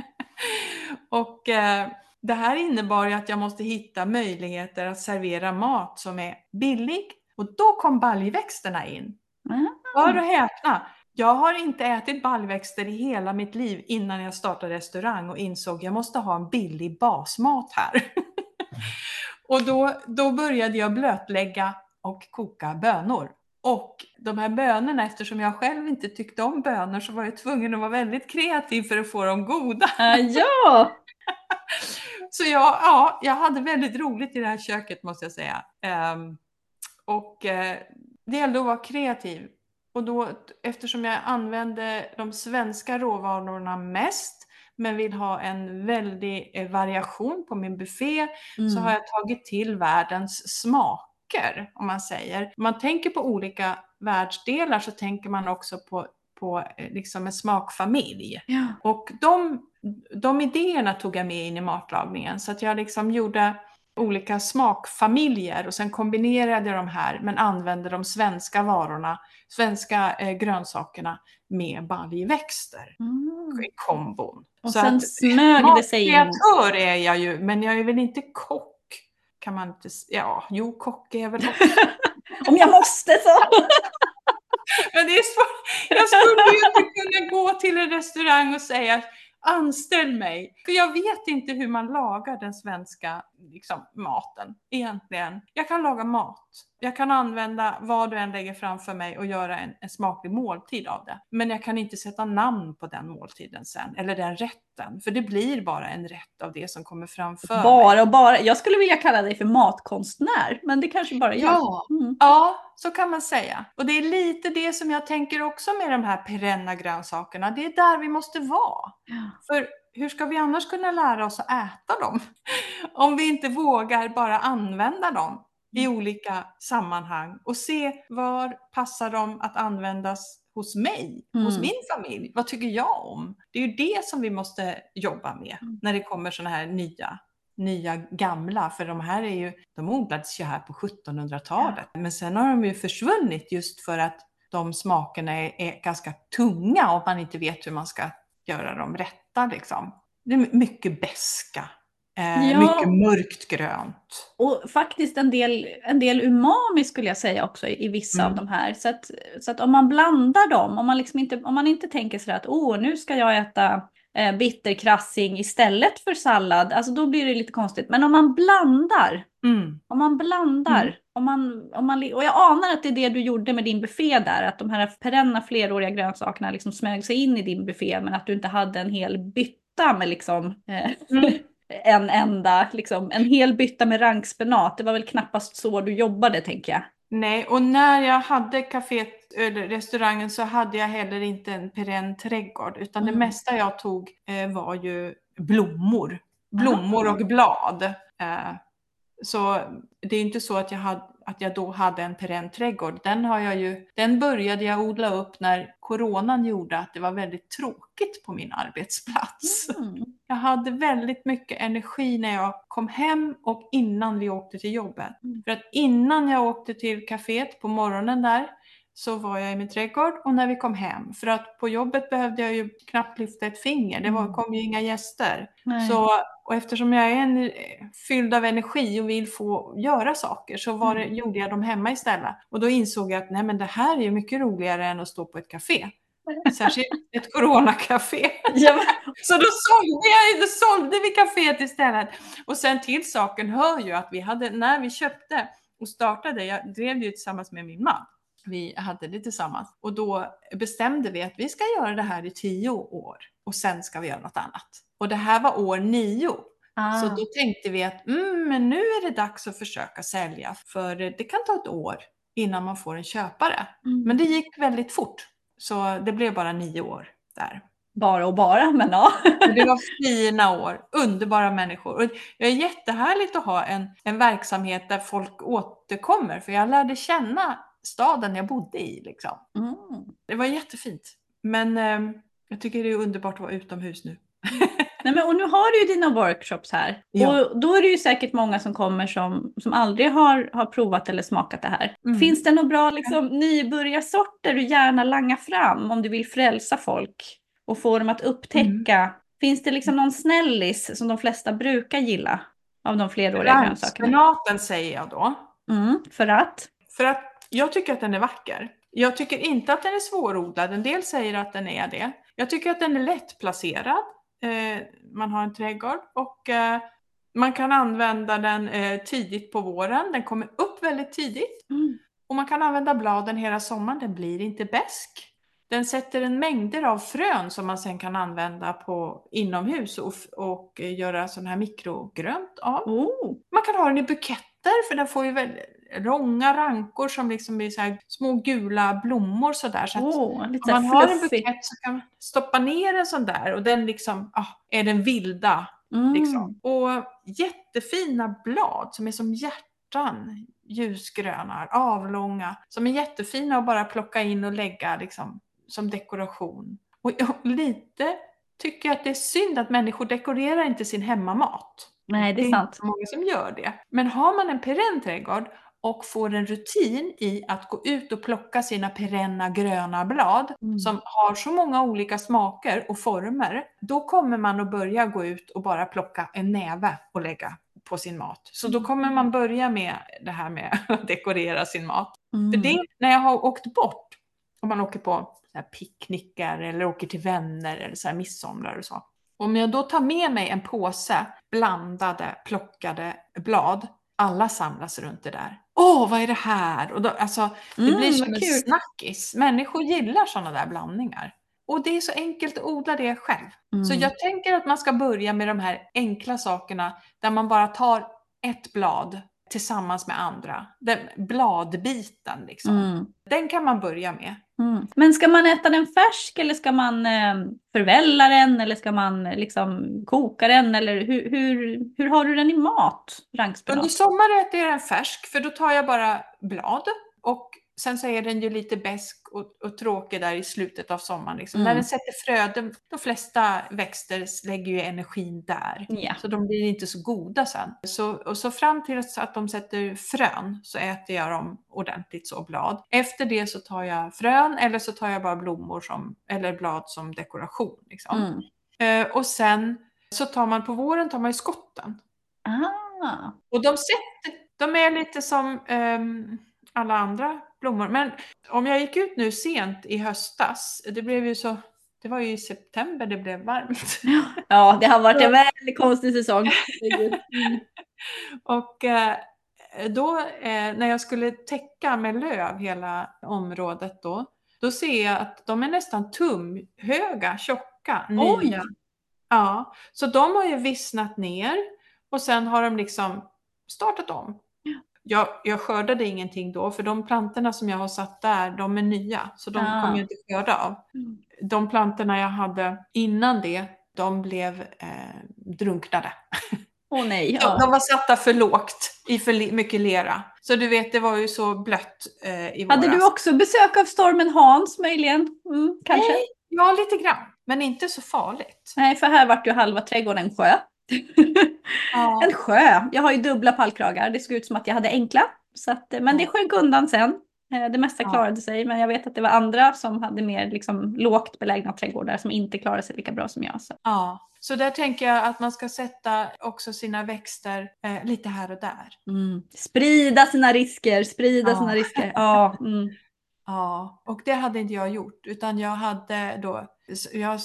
Speaker 2: och eh, det här innebar ju att jag måste hitta möjligheter att servera mat som är billig. Och då kom baljväxterna in.
Speaker 1: Ah.
Speaker 2: Hör och häpna! Jag har inte ätit baljväxter i hela mitt liv innan jag startade restaurang och insåg att jag måste ha en billig basmat här. och då, då började jag blötlägga och koka bönor. Och de här bönorna, eftersom jag själv inte tyckte om bönor så var jag tvungen att vara väldigt kreativ för att få dem goda.
Speaker 1: Ah, ja!
Speaker 2: Så jag, ja, jag hade väldigt roligt i det här köket måste jag säga. Ehm, och eh, det gällde att vara kreativ. Och då, eftersom jag använde de svenska råvarorna mest, men vill ha en väldig eh, variation på min buffé,
Speaker 1: Mm.
Speaker 2: så har jag tagit till världens smaker, om man säger. Om man tänker på olika världsdelar så tänker man också på, på eh, liksom en smakfamilj.
Speaker 1: Ja.
Speaker 2: Och de, de idéerna tog jag med in i matlagningen så att jag liksom gjorde olika smakfamiljer och sen kombinerade jag de här men använde de svenska varorna, svenska eh, grönsakerna med baljväxter
Speaker 1: Mm.
Speaker 2: i kombon.
Speaker 1: Och
Speaker 2: Så
Speaker 1: sen
Speaker 2: att-
Speaker 1: smög det sig in.
Speaker 2: Är jag ju, men jag är väl inte kock. Kan man inte, ja, jo kock är jag väl också.
Speaker 1: Om jag måste så!
Speaker 2: Men det är svårt. Jag skulle ju inte kunna gå till en restaurang och säga anställ mig. För jag vet inte hur man lagar den svenska liksom, maten egentligen. Jag kan laga mat. Jag kan använda vad du än lägger framför mig och göra en, en smaklig måltid av det. Men jag kan inte sätta namn på den måltiden sen, eller den rätten. För det blir bara en rätt av det som kommer framför mig.
Speaker 1: Bara och bara. Jag skulle vilja kalla dig för matkonstnär, men det kanske bara jag.
Speaker 2: Ja.
Speaker 1: Mm.
Speaker 2: Ja, så kan man säga. Och det är lite det som jag tänker också med de här perenna grönsakerna. Det är där vi måste vara.
Speaker 1: Ja.
Speaker 2: För hur ska vi annars kunna lära oss att äta dem? Om vi inte vågar bara använda dem i olika sammanhang och se var passar de att användas hos mig, hos
Speaker 1: Mm.
Speaker 2: min familj. Vad tycker jag om? Det är ju det som vi måste jobba med
Speaker 1: Mm.
Speaker 2: när det kommer sådana här nya nya gamla, för de här är ju, de odlades ju här på 1700-talet. Men sen har de ju försvunnit just för att de smakerna är, är ganska tunga och man inte vet hur man ska göra dem rätta liksom. Det är mycket beska Eh,
Speaker 1: Ja.
Speaker 2: Mycket mörkt grönt.
Speaker 1: Och faktiskt en del, en del umami skulle jag säga också i, i vissa
Speaker 2: Mm.
Speaker 1: av de här. Så att, så att om man blandar dem, om man, liksom inte, om man inte tänker sådär att åh, nu ska jag äta eh, bitterkrassing istället för sallad, alltså då blir det lite konstigt. Men om man blandar,
Speaker 2: Mm.
Speaker 1: om man blandar,
Speaker 2: Mm.
Speaker 1: om man, om man, och jag anar att det är det du gjorde med din buffé där, att de här perenna fleråriga grönsakerna liksom smög sig in i din buffé, men att du inte hade en hel bytta med liksom eh,
Speaker 2: Mm.
Speaker 1: en enda, liksom, en hel bytta med rankspenat. Det var väl knappast så du jobbade tänker jag.
Speaker 2: Nej, och när jag hade kaféet, restaurangen så hade jag heller inte en perenn trädgård, utan det
Speaker 1: Mm.
Speaker 2: mesta jag tog eh, var ju blommor. Blommor och blad. Eh, så det är inte så att jag, hade, att jag då hade en perenn trädgård. Den, har jag ju, den började jag odla upp när coronan gjorde att det var väldigt tråkigt på min arbetsplats.
Speaker 1: Mm.
Speaker 2: Jag hade väldigt mycket energi när jag kom hem och innan vi åkte till jobbet.
Speaker 1: Mm.
Speaker 2: För att innan jag åkte till kaféet på morgonen där så var jag i min trädgård och när vi kom hem. För att på jobbet behövde jag ju knappt lyfta ett finger. Det var,
Speaker 1: Mm.
Speaker 2: kom ju inga gäster.
Speaker 1: Nej.
Speaker 2: Så, och eftersom jag är en, eh, fylld av energi och vill få göra saker så var det,
Speaker 1: Mm.
Speaker 2: gjorde jag dem hemma istället. Och då insåg jag att nej, men det här är mycket roligare än att stå på ett café. Särskilt ett coronacafé.
Speaker 1: Ja,
Speaker 2: Så då sålde, jag, då sålde vi kaféet istället. Och sen till saken hör ju att vi hade, när vi köpte och startade, jag drev det ju tillsammans med min man. Vi hade det tillsammans. Och då bestämde vi att vi ska göra det här i tio år och sen ska vi göra något annat. Och det här var år nio.
Speaker 1: ah.
Speaker 2: Så då tänkte vi att mm, men nu är det dags att försöka sälja för det kan ta ett år innan man får en köpare.
Speaker 1: Mm.
Speaker 2: Men det gick väldigt fort. Så det blev bara nio år där.
Speaker 1: Bara och bara, men ja.
Speaker 2: Det var fina år, underbara människor. Och det är jättehärligt att ha en, en verksamhet där folk återkommer, för jag lärde känna staden jag bodde i. Liksom.
Speaker 1: Mm.
Speaker 2: Det var jättefint. Men eh, jag tycker det är underbart att vara utomhus nu.
Speaker 1: Nej, men, och nu har du ju dina workshops här.
Speaker 2: Ja.
Speaker 1: Och då är det ju säkert många som kommer som, som aldrig har, har provat eller smakat det här.
Speaker 2: Mm.
Speaker 1: Finns det några bra liksom, nybörjarsorter du gärna langar fram om du vill frälsa folk och få dem att upptäcka?
Speaker 2: Mm.
Speaker 1: Finns det liksom någon snällis som de flesta brukar gilla av de fleråriga grönsakerna?
Speaker 2: Rankspenaten säger jag då.
Speaker 1: Mm, för att?
Speaker 2: För att jag tycker att den är vacker. Jag tycker inte att den är svårodlad. En del säger att den är det. Jag tycker att den är lättplacerad. Eh, man har en trädgård och eh, man kan använda den eh, tidigt på våren. Den kommer upp väldigt tidigt.
Speaker 1: Mm.
Speaker 2: Och man kan använda bladen hela sommaren. Den blir inte besk. Den sätter en mängder av frön som man sen kan använda på inomhus och, och göra sån här mikrogrönt av.
Speaker 1: Oh.
Speaker 2: Man kan ha den i buketter för den får ju väldigt långa rankor som liksom blir så här små gula blommor sådär. Så att
Speaker 1: Oh, lite
Speaker 2: om man har en bukett så kan man stoppa ner en sån där och den liksom ah, är den vilda.
Speaker 1: Mm.
Speaker 2: Liksom. Och jättefina blad som är som hjärtan, ljusgröna, avlånga, som är jättefina att bara plocka in och lägga liksom, som dekoration. Och, och lite tycker jag att det är synd att människor dekorerar inte sin hemmamat.
Speaker 1: Nej, det är
Speaker 2: inte
Speaker 1: sant.
Speaker 2: så många som gör det. Men har man en perenn trädgård och får en rutin i att gå ut och plocka sina perenna gröna blad
Speaker 1: Mm.
Speaker 2: som har så många olika smaker och former, då kommer man att börja gå ut och bara plocka en näve och lägga på sin mat. Så då kommer man börja med det här med att dekorera sin mat.
Speaker 1: Mm.
Speaker 2: För det, när jag har åkt bort, om man åker på picknickar eller åker till vänner eller så här midsommar och så. Om jag då tar med mig en påse blandade, plockade blad, alla samlas runt det där. Åh, vad är det här? Och då, alltså, det
Speaker 1: Mm,
Speaker 2: blir som en
Speaker 1: kul.
Speaker 2: snackis. Människor gillar sådana där blandningar. Och det är så enkelt att odla det själv. Så
Speaker 1: Mm.
Speaker 2: jag tänker att man ska börja med de här enkla sakerna där man bara tar ett blad tillsammans med andra. Den bladbiten liksom.
Speaker 1: Mm.
Speaker 2: Den kan man börja med.
Speaker 1: Mm. Men ska man äta den färsk eller ska man eh, förvälla den eller ska man eh, liksom koka den eller hur, hur, hur har du den i mat?
Speaker 2: Under
Speaker 1: Rankspenat?
Speaker 2: sommaren äter jag den färsk för då tar jag bara blad och Sen så är den ju lite besk och, och tråkig där i slutet av sommaren. Liksom.
Speaker 1: Mm.
Speaker 2: När den sätter frö, de, flesta växter lägger ju energin där.
Speaker 1: Ja.
Speaker 2: Så de blir inte så goda sen. Så, och så fram till att de sätter frön så äter jag dem ordentligt så blad. Efter det så tar jag frön eller så tar jag bara blommor som, eller blad som dekoration. Liksom.
Speaker 1: Mm.
Speaker 2: Eh, och sen så tar man på våren tar man ju skotten.
Speaker 1: Ah.
Speaker 2: Och de, sätter, de är lite som ehm, alla andra blommor. Men om jag gick ut nu sent i höstas, det blev ju så, det var ju i september det blev varmt.
Speaker 1: Ja, det har varit en väldigt konstig säsong. Mm.
Speaker 2: Och eh, då eh, när jag skulle täcka med löv hela området då, då ser jag att de är nästan tumhöga, tjocka,
Speaker 1: Oj!
Speaker 2: nya. Ja, så de har ju vissnat ner och sen har de liksom startat om. Jag, jag skördade ingenting då, för de plantorna som jag har satt där, de är nya, så de
Speaker 1: Ah.
Speaker 2: kommer jag inte skörda av. De plantorna jag hade innan det, de blev eh, drunknade.
Speaker 1: Åh nej.
Speaker 2: Ja.
Speaker 1: Ja.
Speaker 2: De var satta för lågt i för le- mycket lera. Så du vet, det var ju så blött eh, i våras.
Speaker 1: Hade du också besök av stormen Hans möjligen? Mm, kanske?
Speaker 2: Nej, ja, lite grann. Men inte så farligt.
Speaker 1: Nej, för här vart ju halva trädgården en sjö.
Speaker 2: Ja.
Speaker 1: En sjö. Jag har ju dubbla pallkragar. Det såg ut som att jag hade enkla. Så att, men det sjönk undan sen. Eh, Det mesta
Speaker 2: Ja.
Speaker 1: klarade sig, men jag vet att det var andra som hade mer liksom, lågt belägna trädgårdar som inte klarade sig lika bra som jag. Så.
Speaker 2: ja. Så där tänker jag att man ska sätta också sina växter eh, lite här och där.
Speaker 1: Mm. Sprida sina risker, sprida
Speaker 2: Ja.
Speaker 1: sina risker. Ja, mm.
Speaker 2: Ja, och det hade inte jag gjort, utan jag hade då, jag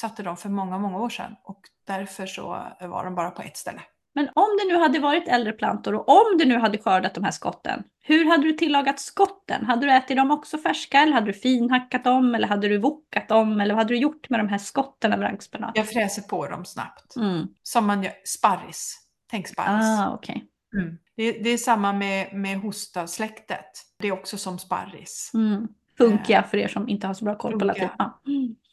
Speaker 2: satte dem för många, många år sedan och därför så var de bara på ett ställe.
Speaker 1: Men om det nu hade varit äldre plantor och om du nu hade skördat de här skotten, hur hade du tillagat skotten? Hade du ätit dem också färska eller hade du finhackat dem eller hade du vokat dem eller vad hade du gjort med de här skotten av rankspenat?
Speaker 2: Jag fräser på dem snabbt.
Speaker 1: Mm.
Speaker 2: Som man gör, sparris. Tänk sparris.
Speaker 1: Ah, okej.
Speaker 2: Mm. Det, det är samma med, med hosta-släktet. Det är också som sparris.
Speaker 1: Mm. Funkia för er som inte har så bra koll på latin. Ja.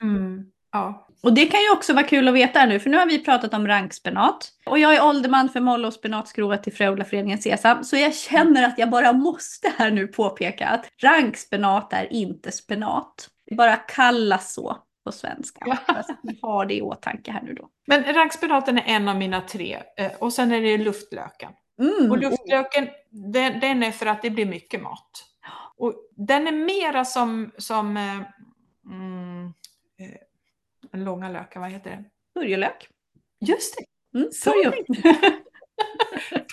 Speaker 1: Mm.
Speaker 2: Ja.
Speaker 1: Och det kan ju också vara kul att veta här nu, för nu har vi pratat om rankspenat. Och jag är ålderman för moll och spenatskrået till Fröodlarföreningen Sesam, så jag känner att jag bara måste här nu påpeka att rankspenat är inte spenat. Det bara kallas så på svenska. Ni har det i åtanke här nu då.
Speaker 2: Men rankspenaten är en av mina tre. Eh, och sen är det luftlöken.
Speaker 1: Mm.
Speaker 2: Och luftlöken, den, den är för att det blir mycket mat. Och den är mera som, som eh, mm, eh, den långa löken, vad heter det?
Speaker 1: Purjolök.
Speaker 2: Just det,
Speaker 1: Mm.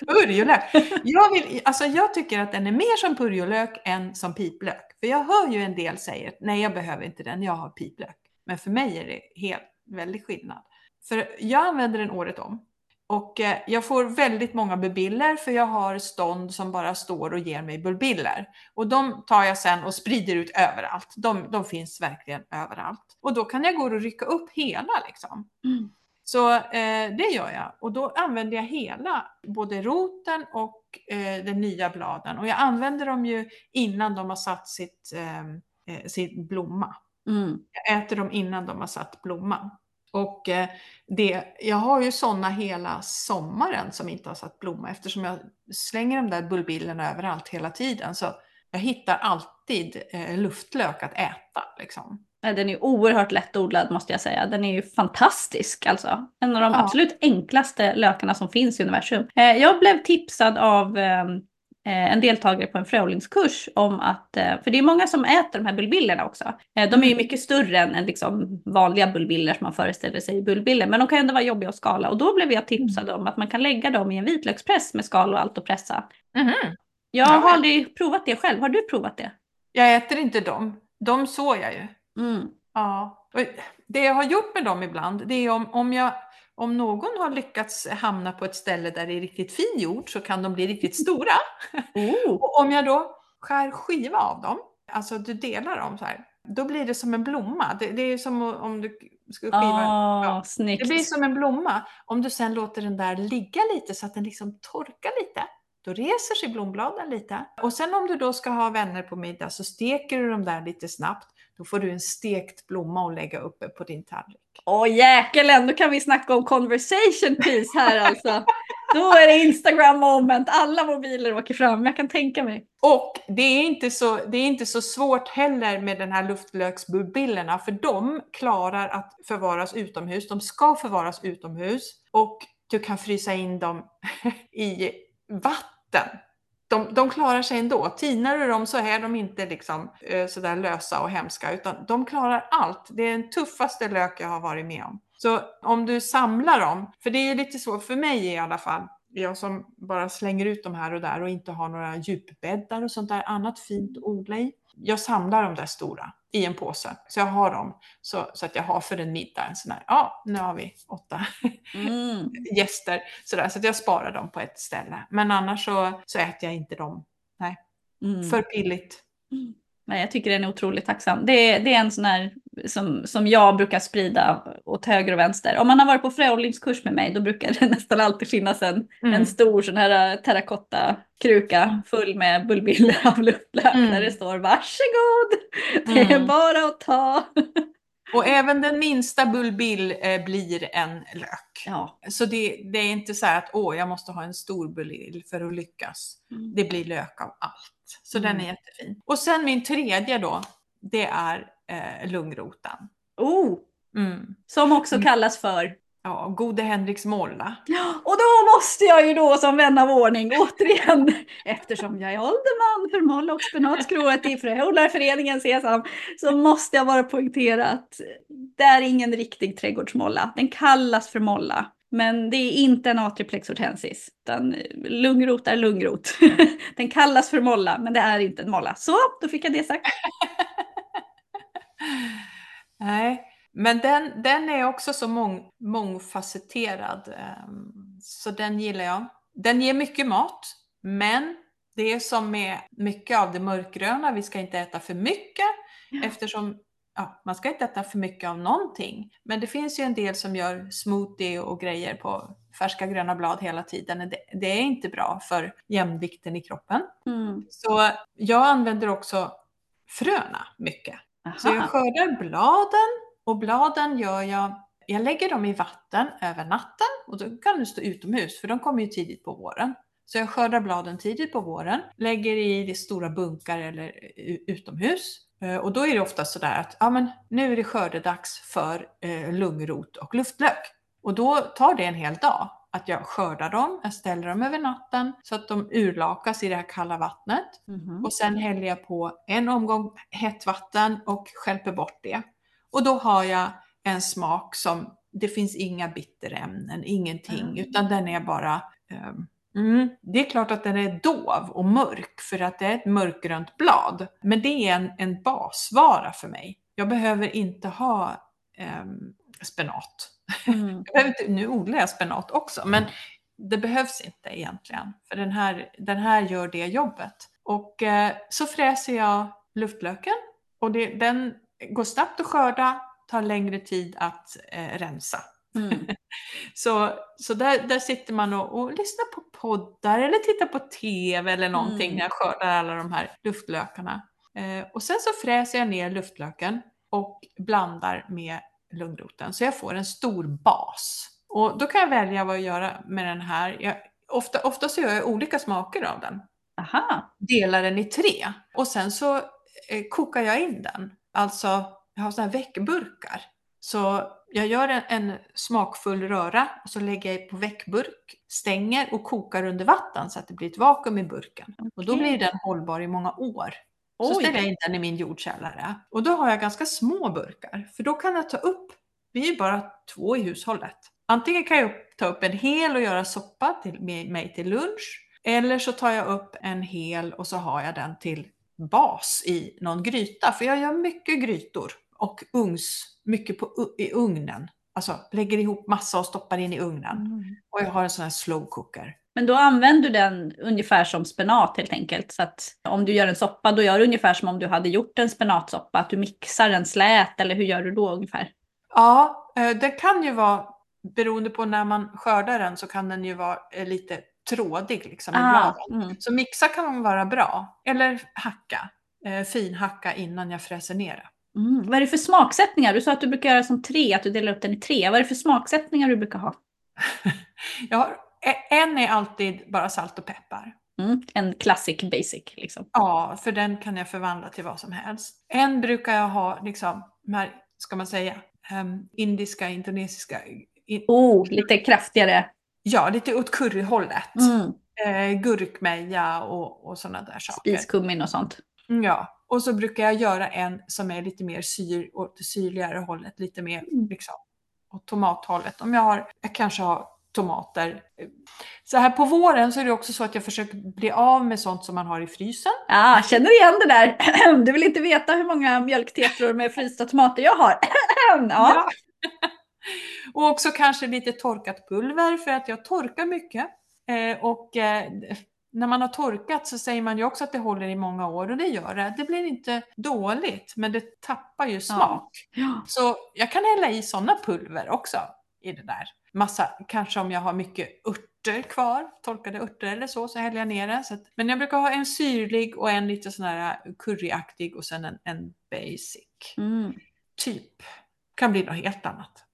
Speaker 2: Purjolök. Jag, vill, alltså jag tycker att den är mer som purjolök än som piplök. För jag hör ju en del säga nej jag behöver inte den, jag har piplök. Men för mig är det helt, väldigt skillnad. För jag använder den året om. Och eh, jag får väldigt många bulbiller för jag har stånd som bara står och ger mig bulbiller. Och de tar jag sen och sprider ut överallt. De, de finns verkligen överallt. Och då kan jag gå och rycka upp hela liksom.
Speaker 1: Mm.
Speaker 2: Så eh, det gör jag. Och då använder jag hela, både roten och eh, den nya bladen. Och jag använder dem ju innan de har satt sitt, eh, eh, sin blomma.
Speaker 1: Mm.
Speaker 2: Jag äter dem innan de har satt blomma. Och eh, det, jag har ju sådana hela sommaren som inte har satt blomma eftersom jag slänger de där bulbillerna överallt hela tiden. Så jag hittar alltid eh, luftlök att äta. Liksom.
Speaker 1: Den är oerhört lättodlad måste jag säga. Den är ju fantastisk alltså. En av de
Speaker 2: Ja.
Speaker 1: absolut enklaste lökarna som finns i universum. Eh, Jag blev tipsad av eh, en deltagare på en fröodlingskurs om att, eh, för det är många som äter de här bulbillerna också. Eh, De är ju mycket större än, liksom vanliga bulbiller som man föreställer sig i bulbiller, men de kan ändå vara jobbiga att skala. Och då blev jag tipsad om att man kan lägga dem i en vitlökspress med skal och allt och pressa.
Speaker 2: Mhm.
Speaker 1: Jag
Speaker 2: Ja,
Speaker 1: har aldrig provat det själv. Har du provat det?
Speaker 2: Jag äter inte dem. De sår jag ju.
Speaker 1: Mm.
Speaker 2: Ja, och det jag har gjort med dem ibland, det är om, om, jag, om någon har lyckats hamna på ett ställe där det är riktigt fin jord så kan de bli riktigt stora.
Speaker 1: Oh.
Speaker 2: Och om jag då skär skiva av dem, alltså du delar dem så här, då blir det som en blomma. Det, det är som om du skulle skiva.
Speaker 1: Ah,
Speaker 2: ja.
Speaker 1: snyggt.
Speaker 2: Det blir som en blomma. Om du sen låter den där ligga lite så att den liksom torkar lite, då reser sig blombladen lite. Och sen om du då ska ha vänner på middag så steker du dem där lite snabbt. Då får du en stekt blomma att lägga uppe på din tallrik.
Speaker 1: Åh jäkelen, då kan vi snacka om conversation piece här alltså. Då är det Instagram moment. Alla mobiler åker fram. Jag kan tänka mig.
Speaker 2: Och det är, inte så, det är inte så svårt heller med den här luftlöksbubbillorna för de klarar att förvaras utomhus. De ska förvaras utomhus och du kan frysa in dem i vatten. De, de klarar sig ändå. Tinar du dem så är de inte liksom, eh, sådär lösa och hemska utan de klarar allt. Det är den tuffaste lök jag har varit med om. Så om du samlar dem, för det är lite så för mig i alla fall, jag som bara slänger ut dem här och där och inte har några djupbäddar och sånt där annat fint att odla i. Jag samlar de där stora i en påse. Så jag har dem så, så att jag har för en middag en sån här, ja nu har vi åtta
Speaker 1: Mm.
Speaker 2: gäster. Sådär, så att jag sparar dem på ett ställe. Men annars så, så äter jag inte dem.
Speaker 1: Mm.
Speaker 2: För pilligt.
Speaker 1: Nej, jag tycker den är otroligt tacksam. Det är, det är en sån här som, som jag brukar sprida åt höger och vänster. Om man har varit på fröodlingskurs med mig då brukar det nästan alltid finnas en,
Speaker 2: Mm.
Speaker 1: en stor sån här äh, terrakotta-kruka full med bullbiller av luftlök
Speaker 2: Mm.
Speaker 1: där det står varsågod, det är
Speaker 2: Mm.
Speaker 1: bara att ta.
Speaker 2: Och även den minsta bullbill eh, blir en lök.
Speaker 1: Ja.
Speaker 2: Så det, det är inte så här att åh, jag måste ha en stor bullbill för att lyckas. Det blir lök av allt. Så
Speaker 1: Mm.
Speaker 2: den är jättefin. Och sen min tredje då, det är eh, lungrotan.
Speaker 1: Oh,
Speaker 2: Mm.
Speaker 1: som också
Speaker 2: Mm.
Speaker 1: kallas för
Speaker 2: Ja, gode Henriks molla.
Speaker 1: Och då måste jag ju då som vän av ordning återigen, eftersom jag är ålderman för moll och spenatskrået i Fröodlarföreningen Sesam, så måste jag bara poängtera att det är ingen riktig trädgårdsmolla. Den kallas för molla. Men det är inte en atriplex hortensis, utan lungrot är lungrot. Den kallas för molla, men det är inte en molla. Så, då fick jag det sagt.
Speaker 2: Nej, men den, den är också så mång, mångfacetterad. ehm, Så den gillar jag. Den ger mycket mat, men det är som med mycket av det mörkgröna, vi ska inte äta för mycket
Speaker 1: Ja.
Speaker 2: eftersom ja, man ska inte äta för mycket av någonting. Men det finns ju en del som gör smoothie och grejer på färska gröna blad hela tiden. Det, det är inte bra för jämvikten i kroppen.
Speaker 1: Mm.
Speaker 2: Så jag använder också fröna mycket. Så jag
Speaker 1: Aha.
Speaker 2: skördar bladen och bladen gör jag, jag lägger dem i vatten över natten och då kan de stå utomhus för de kommer ju tidigt på våren. Så jag skördar bladen tidigt på våren, lägger i stora bunkar eller utomhus. Eh, Och då är det ofta sådär att ja, men nu är det skördedags för eh, lungrot och luftlök. Och då tar det en hel dag att jag skördar dem, jag ställer dem över natten så att de urlakas i det här kalla vattnet.
Speaker 1: Mhm.
Speaker 2: Och sen häller jag på en omgång hett vatten och skälper bort det. Och då har jag en smak som, det finns inga bitterämnen, ingenting,
Speaker 1: Mm.
Speaker 2: utan den är bara ehm, Mm, det är klart att den är dov och mörk för att det är ett mörkgrönt blad. Men det är en, en basvara för mig. Jag behöver inte ha ehm, spenat.
Speaker 1: Mm.
Speaker 2: Jag behöver inte, nu odlar jag spenat också, men det behövs inte egentligen. För den här, den här gör det jobbet. Och eh, så fräser jag luftlöken och det, den går snabbt att skörda, tar längre tid att eh, rensa.
Speaker 1: Mm.
Speaker 2: Så, så där, där sitter man och, och lyssnar på poddar eller tittar på TV eller någonting
Speaker 1: Mm.
Speaker 2: när jag skördar alla de här luftlökarna. Eh, och sen så fräser jag ner luftlöken och blandar med lungroten så jag får en stor bas. Och då kan jag välja vad jag gör med den här. Jag, ofta, ofta så gör jag olika smaker av den.
Speaker 1: Aha.
Speaker 2: Delar den i tre och sen så eh, kokar jag in den. Alltså, jag har sådana här väckburkar. Så jag gör en, en smakfull röra och så lägger jag på väckburk, stänger och kokar under vatten så att det blir ett vakuum i burken. Och då blir den hållbar i många år. Så
Speaker 1: Oj.
Speaker 2: ställer jag in den i min jordkällare. Och då har jag ganska små burkar. För då kan jag ta upp, vi är bara två i hushållet. Antingen kan jag ta upp en hel och göra soppa till mig till lunch. Eller så tar jag upp en hel och så har jag den till bas i någon gryta. För jag gör mycket grytor och ugns, mycket på, i ugnen. Alltså lägger ihop massa och stoppar in i ugnen.
Speaker 1: Mm.
Speaker 2: Och jag har en sån här slow cooker.
Speaker 1: Men då använder du den ungefär som spenat helt enkelt. Så att om du gör en soppa, då gör du ungefär som om du hade gjort en spenatsoppa. Att du mixar den slät, eller hur gör du då ungefär?
Speaker 2: Ja, eh, det kan ju vara, beroende på när man skördar den så kan den ju vara eh, lite trådig liksom i
Speaker 1: Ah,
Speaker 2: bladen.
Speaker 1: mm.
Speaker 2: Så mixa kan vara bra. Eller hacka, eh, finhacka innan jag fräser ner det.
Speaker 1: Mm. Vad är det för smaksättningar? Du sa att du brukar göra som tre, att du delar upp den i tre. Vad är det för smaksättningar du brukar ha?
Speaker 2: Jag har e- en är alltid bara salt och peppar.
Speaker 1: Mm. En classic basic liksom.
Speaker 2: Ja, för den kan jag förvandla till vad som helst. En brukar jag ha, liksom, här, ska man säga, um, indiska, indonesiska. In,
Speaker 1: Oh, lite kraftigare.
Speaker 2: ja, lite åt curryhållet.
Speaker 1: Mm.
Speaker 2: Eh, gurkmeja och, och sådana där saker.
Speaker 1: Spiskummin och sånt.
Speaker 2: Mm, Ja, och så brukar jag göra en som är lite mer syr, åt det syrligare hållet, lite mer
Speaker 1: Mm.
Speaker 2: liksom åt tomathållet. Om jag har, jag kanske har tomater. Så här på våren så är det också så att jag försöker bli av med sånt som man har i frysen.
Speaker 1: Ja, känner igen det där. Du vill inte veta hur många mjölktetror med frysta tomater jag har. Ja.
Speaker 2: och också kanske lite torkat pulver för att jag torkar mycket. Eh, och eh, när man har torkat så säger man ju också att det håller i många år och det gör det. Det blir inte dåligt men det tappar ju smak.
Speaker 1: Ja.
Speaker 2: Så jag kan hälla i sådana pulver också i det där. Massa, kanske om jag har mycket örter kvar, torkade örter eller så, så häller jag ner det. Att, men jag brukar ha en syrlig och en lite sån här curryaktig och sen en, en basic.
Speaker 1: Mm.
Speaker 2: Typ. Kan bli något helt annat.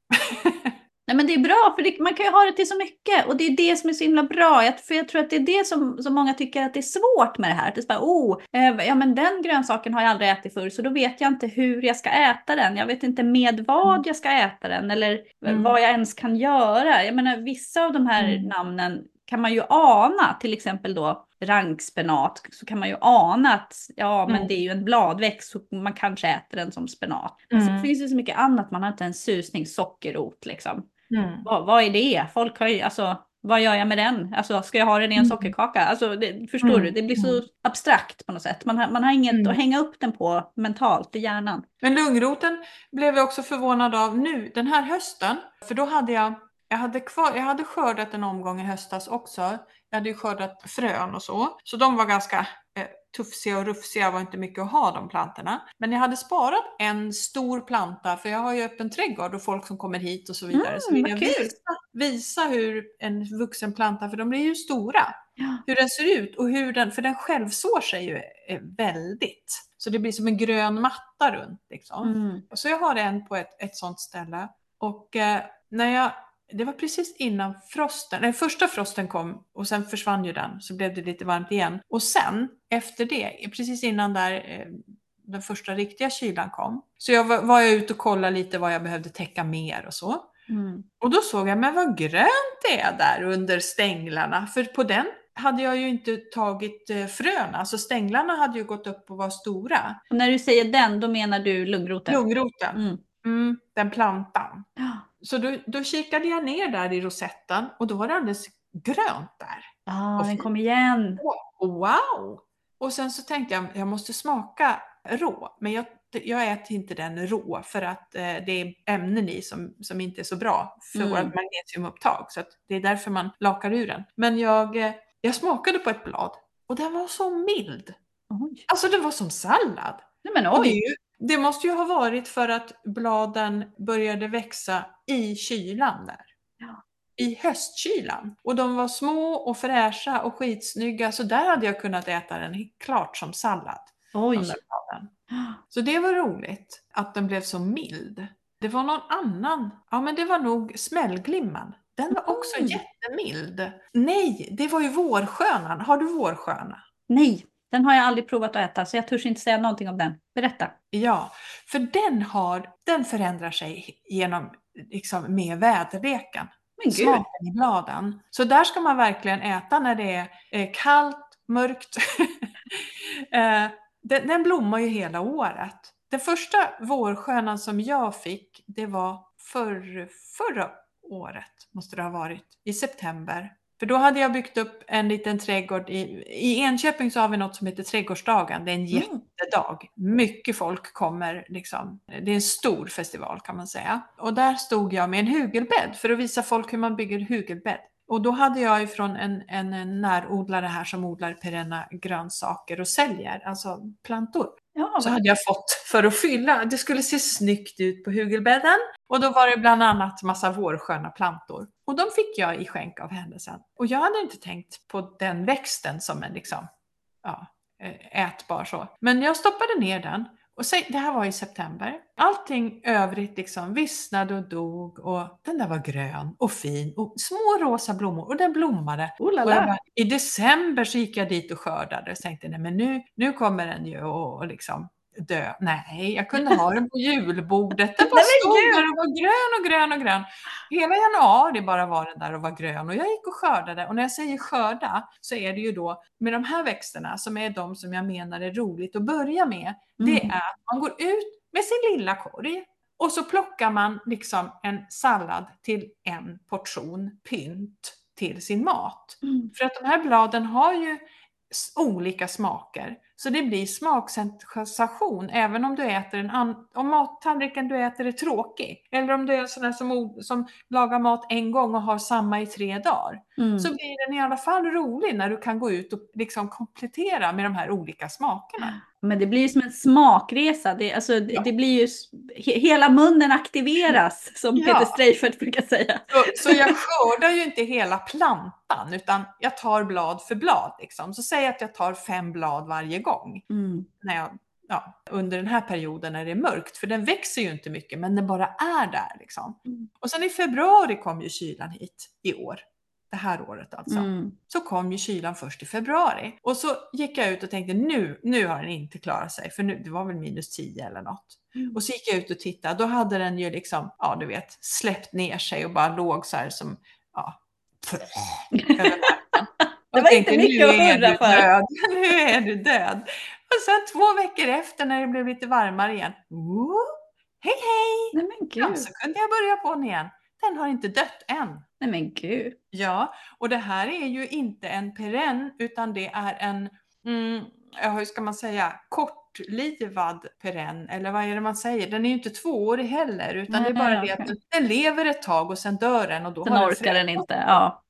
Speaker 1: Nej, men det är bra, för det, man kan ju ha det till så mycket. Och det är det som är så himla bra. Jag, för jag tror att det är det som, som många tycker att det är svårt med det här. Att det är bara, oh, eh, ja men den grönsaken har jag aldrig ätit förr, så då vet jag inte hur jag ska äta den. Jag vet inte med vad jag ska äta den, eller
Speaker 2: Mm.
Speaker 1: vad jag ens kan göra. Jag menar, vissa av de här
Speaker 2: Mm.
Speaker 1: namnen kan man ju ana, till exempel då rankspenat, så kan man ju ana att ja, men
Speaker 2: Mm.
Speaker 1: det är ju en bladväxt så man kanske äter den som spenat. Men
Speaker 2: Mm.
Speaker 1: så finns det så mycket annat, man har inte en susning, sockerrot liksom.
Speaker 2: Mm.
Speaker 1: Vad, vad är det? Folk har ju, alltså, vad gör jag med den? Alltså, ska jag ha den i en
Speaker 2: Mm.
Speaker 1: sockerkaka? Alltså, det, förstår
Speaker 2: Mm.
Speaker 1: du? Det blir så
Speaker 2: Mm.
Speaker 1: abstrakt på något sätt. Man har, man har inget
Speaker 2: Mm.
Speaker 1: att hänga upp den på mentalt i hjärnan.
Speaker 2: Men lungroten blev jag också förvånad av nu den här hösten. För då hade jag, jag hade, kvar, jag hade skördat en omgång i höstas också. Jag hade ju skördat frön och så. Så de var ganska eh, tufsiga och rufsiga, var inte mycket att ha de plantorna. Men jag hade sparat en stor planta, för jag har ju öppen trädgård och folk som kommer hit och så vidare. så
Speaker 1: Mm,
Speaker 2: vill jag visa, visa hur en vuxen planta, för de blir ju stora
Speaker 1: Ja.
Speaker 2: hur den ser ut och hur den, för den självsår sig ju eh, väldigt. Så det blir som en grön matta runt liksom.
Speaker 1: Mm.
Speaker 2: Så jag har en på ett, ett sånt ställe. Och eh, när jag, det var precis innan frosten, nej första frosten kom och sen försvann ju den, så blev det lite varmt igen. Och sen efter det, precis innan där eh, den första riktiga kylan kom, så jag var, var jag ute och kollade lite vad jag behövde täcka mer och så.
Speaker 1: Mm.
Speaker 2: Och då såg jag, men vad grönt det är där under stänglarna. För på den hade jag ju inte tagit eh, fröna, så stänglarna hade ju gått upp och var stora.
Speaker 1: Och när du säger den, då menar du lungroten?
Speaker 2: Lungroten,
Speaker 1: Mm.
Speaker 2: mm, den plantan.
Speaker 1: Ja.
Speaker 2: Så då, då kikade jag ner där i rosetten och då var det alldeles grönt där.
Speaker 1: Ah,
Speaker 2: Och
Speaker 1: den kom igen.
Speaker 2: Wow! Och sen så tänkte jag, jag måste smaka rå, men jag, jag äter inte den rå för att eh, det är ämnen i som, som inte är så bra för
Speaker 1: Mm.
Speaker 2: vårt magnesiumupptag. Så det är därför man lakar ur den. Men jag, eh, jag smakade på ett blad och den var så mild.
Speaker 1: Oj.
Speaker 2: Alltså den var som sallad.
Speaker 1: Nej, men
Speaker 2: Och det, är
Speaker 1: oj.
Speaker 2: ju, det måste ju ha varit för att bladen började växa i kylan där.
Speaker 1: Ja.
Speaker 2: I höstkylan. Och de var små och fräscha och skitsnygga så där hade jag kunnat äta den klart som sallad.
Speaker 1: Oj.
Speaker 2: Så det var roligt att den blev så mild. Det var någon annan, ja men det var nog smällglimman. Den var också
Speaker 1: Mm.
Speaker 2: jättemild. Nej, det var ju vårskönan. Har du vårsköna?
Speaker 1: Nej, den har jag aldrig provat att äta, så jag törs inte säga någonting om den. Berätta.
Speaker 2: Ja, för den, har, den förändrar sig genom, liksom, med väderleken.
Speaker 1: Men gud.
Speaker 2: Smaken i bladen. Så där ska man verkligen äta när det är eh, kallt, mörkt. eh, den, den blommar ju hela året. Den första vårskönan som jag fick, det var för, förra året, måste det ha varit, i september. För då hade jag byggt upp en liten trädgård. I, I Enköping så har vi något som heter Trädgårdsdagen. Det är en
Speaker 1: Mm.
Speaker 2: jättedag. Mycket folk kommer. Liksom. Det är en stor festival kan man säga. Och där stod jag med en hugelbädd för att visa folk hur man bygger hugelbädd. Och då hade jag ifrån en, en, en närodlare här som odlar perenna grönsaker och säljer, alltså plantor.
Speaker 1: Ja,
Speaker 2: Så hade jag fått för att fylla, det skulle se snyggt ut på hugelbädden. Och då var det bland annat massa vårsköna plantor. Och de fick jag i skänk av henne sen. Och jag hade inte tänkt på den växten som en liksom, ja, eh, ätbar så. Men jag stoppade ner den Och så, det här var i september. Allting övrigt liksom vissnade och dog och den där var grön och fin och små rosa blommor och den blommade.
Speaker 1: Oh
Speaker 2: bara, I december så gick jag dit och skördade och tänkte nej men nu, nu kommer den ju och, och liksom dö. Nej, jag kunde ha den på julbordet. Den
Speaker 1: gud!
Speaker 2: där och var grön och grön och grön. Hela januari bara var den där och var grön och jag gick och skördade. Och när jag säger skörda så är det ju då med de här växterna som är de som jag menar är roligt att börja med. Det
Speaker 1: Mm.
Speaker 2: är att man går ut med sin lilla korg och så plockar man liksom en sallad till en portion pynt till sin mat.
Speaker 1: Mm.
Speaker 2: För att de här bladen har ju olika smaker. Så det blir smaksensation även om du äter en an- om mattallriken du äter är tråkig. Eller om du är en sån som, som lagar mat en gång och har samma i tre dagar.
Speaker 1: Mm.
Speaker 2: Så blir den i alla fall rolig när du kan gå ut och liksom komplettera med de här olika smakerna.
Speaker 1: Men det blir ju som en smakresa. Det, alltså, det,
Speaker 2: Ja.
Speaker 1: det blir ju, he, hela munnen aktiveras som
Speaker 2: Ja.
Speaker 1: Peter Streifert brukar säga.
Speaker 2: Så, så jag skördar ju inte hela plantan utan jag tar blad för blad. Liksom. Så säg att jag tar fem blad varje gång
Speaker 1: Mm.
Speaker 2: när jag, ja, under den här perioden när det är mörkt. För den växer ju inte mycket men den bara är där. Liksom.
Speaker 1: Mm.
Speaker 2: Och sen i februari kom ju kylan hit i år. Det här året alltså.
Speaker 1: Mm.
Speaker 2: Så kom ju kylan först i februari. Och så gick jag ut och tänkte nu, nu har den inte klarat sig. För nu, det var väl minus 10 eller något.
Speaker 1: Mm.
Speaker 2: Och så gick jag ut och tittade. Då hade den ju liksom, ja du vet, släppt ner sig och bara låg så här som, ja.
Speaker 1: Det var
Speaker 2: tänkte,
Speaker 1: inte mycket
Speaker 2: "Nu
Speaker 1: att hurra för."
Speaker 2: Död. Nu är du död. Och sen två veckor efter när det blev lite varmare igen. Oh, hej hej!
Speaker 1: Nej men
Speaker 2: Ja,
Speaker 1: gud.
Speaker 2: så kunde jag börja på den igen. Den har inte dött än.
Speaker 1: Nej men gud.
Speaker 2: Ja, och det här är ju inte en perenn utan det är en, mm, ja, hur ska man säga, kortlivad perenn. Eller vad är det man säger? Den är ju inte tvåårig heller utan det är bara
Speaker 1: Nej,
Speaker 2: det att den lever ett tag och sen dör den och då
Speaker 1: Sen
Speaker 2: har den
Speaker 1: orkar den inte. Ja.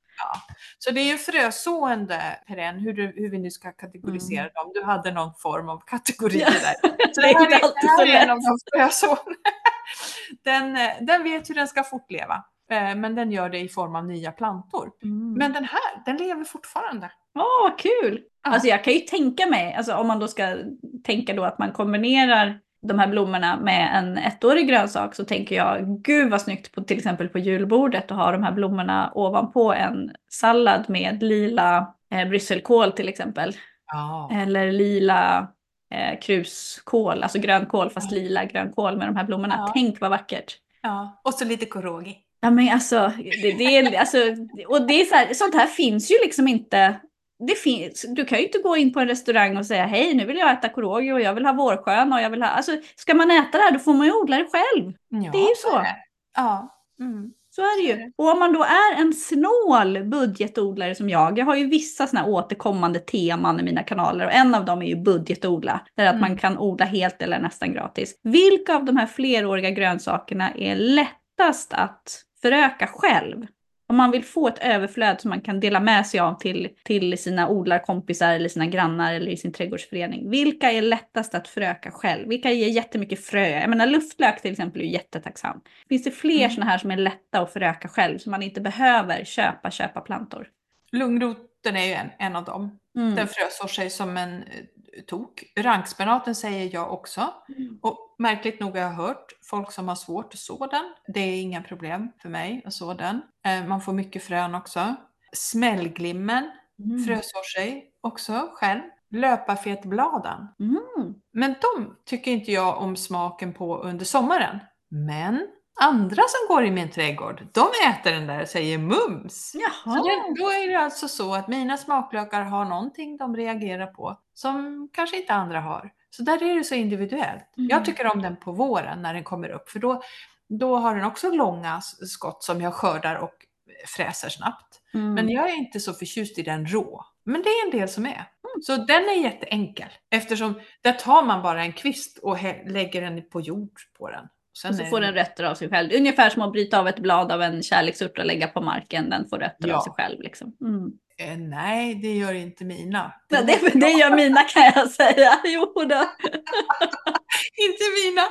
Speaker 2: Så det är ju frösående perenn, hur, du, hur vi nu ska kategorisera dem. Du hade någon form av kategori
Speaker 1: Mm. Ja.
Speaker 2: där. Så
Speaker 1: Det är inte alltid så lätt.
Speaker 2: Den, eh, den vet hur den ska fortleva. eh, Men den gör det i form av nya plantor.
Speaker 1: Mm.
Speaker 2: Men den här, den lever fortfarande.
Speaker 1: Åh, vad kul!
Speaker 2: Ja.
Speaker 1: Alltså jag kan ju tänka mig, alltså om man då ska tänka då att man kombinerar de här blommorna med en ettårig grönsak så tänker jag, gud vad snyggt på till exempel på julbordet att ha de här blommorna ovanpå en sallad med lila eh, brysselkål till exempel.
Speaker 2: Ja.
Speaker 1: Eller lila eh, kruskål, alltså grönkål fast lila grönkål med de här blommorna.
Speaker 2: Ja.
Speaker 1: Tänk vad vackert!
Speaker 2: ja. Och så lite korogi.
Speaker 1: Ja men alltså, det, det är, alltså och det är så här, sånt här finns ju liksom inte. Det finns, du kan ju inte gå in på en restaurang och säga hej nu vill jag äta korogi och jag vill ha vårsköna och jag vill ha, alltså ska man äta det här då får man ju odla det själv.
Speaker 2: Ja,
Speaker 1: Det är ju så.
Speaker 2: Ja. Mm.
Speaker 1: Så är det ju. Och om man då är en snål budgetodlare som jag, jag har ju vissa sådana återkommande teman i mina kanaler och en av dem är ju budgetodla, där att
Speaker 2: Mm.
Speaker 1: man kan odla helt eller nästan gratis. Vilka av de här fleråriga grönsakerna är lättast att föröka själv? Om man vill få ett överflöd som man kan dela med sig av till, till sina odlarkompisar eller sina grannar eller i sin trädgårdsförening. Vilka är lättast att föröka själv? Vilka ger jättemycket frö? Jag menar luftlök till exempel är jättetacksam. Finns det fler
Speaker 2: Mm.
Speaker 1: sådana här som är lätta att föröka själv så man inte behöver köpa, köpa plantor?
Speaker 2: Lungroten är ju en, en av dem.
Speaker 1: Mm.
Speaker 2: Den frösår sig som en tok. Rankspenaten säger jag också.
Speaker 1: Mm.
Speaker 2: Och märkligt nog har jag hört folk som har svårt att så den. Det är inga problem för mig att så den. Eh, Man får mycket frön också. Smällglimmen
Speaker 1: Mm.
Speaker 2: frösår sig också själv. Löparfetbladen.
Speaker 1: Mm.
Speaker 2: Men de tycker inte jag om smaken på under sommaren. Men andra som går i min trädgård, de äter den där och säger mums. Så
Speaker 1: Jaha.
Speaker 2: det, då är det alltså så att mina smaklökar har någonting de reagerar på som kanske inte andra har. Så där är det så individuellt.
Speaker 1: Mm.
Speaker 2: Jag tycker om den på våren när den kommer upp för då, då har den också långa skott som jag skördar och fräser snabbt.
Speaker 1: Mm.
Speaker 2: Men jag är inte så förtjust i den rå. Men det är en del som är. Så den är jätteenkel eftersom där tar man bara en kvist och lägger den på jord på den. Sen
Speaker 1: och så får
Speaker 2: det-
Speaker 1: den rötter av sig själv. Ungefär som att bryta av ett blad av en kärleksört och lägga på marken. Den får rötter
Speaker 2: Ja.
Speaker 1: av sig själv. Liksom. Mm.
Speaker 2: Eh, nej, det gör inte mina.
Speaker 1: Ja, det, det gör mina kan jag säga. Jo då.
Speaker 2: Inte mina!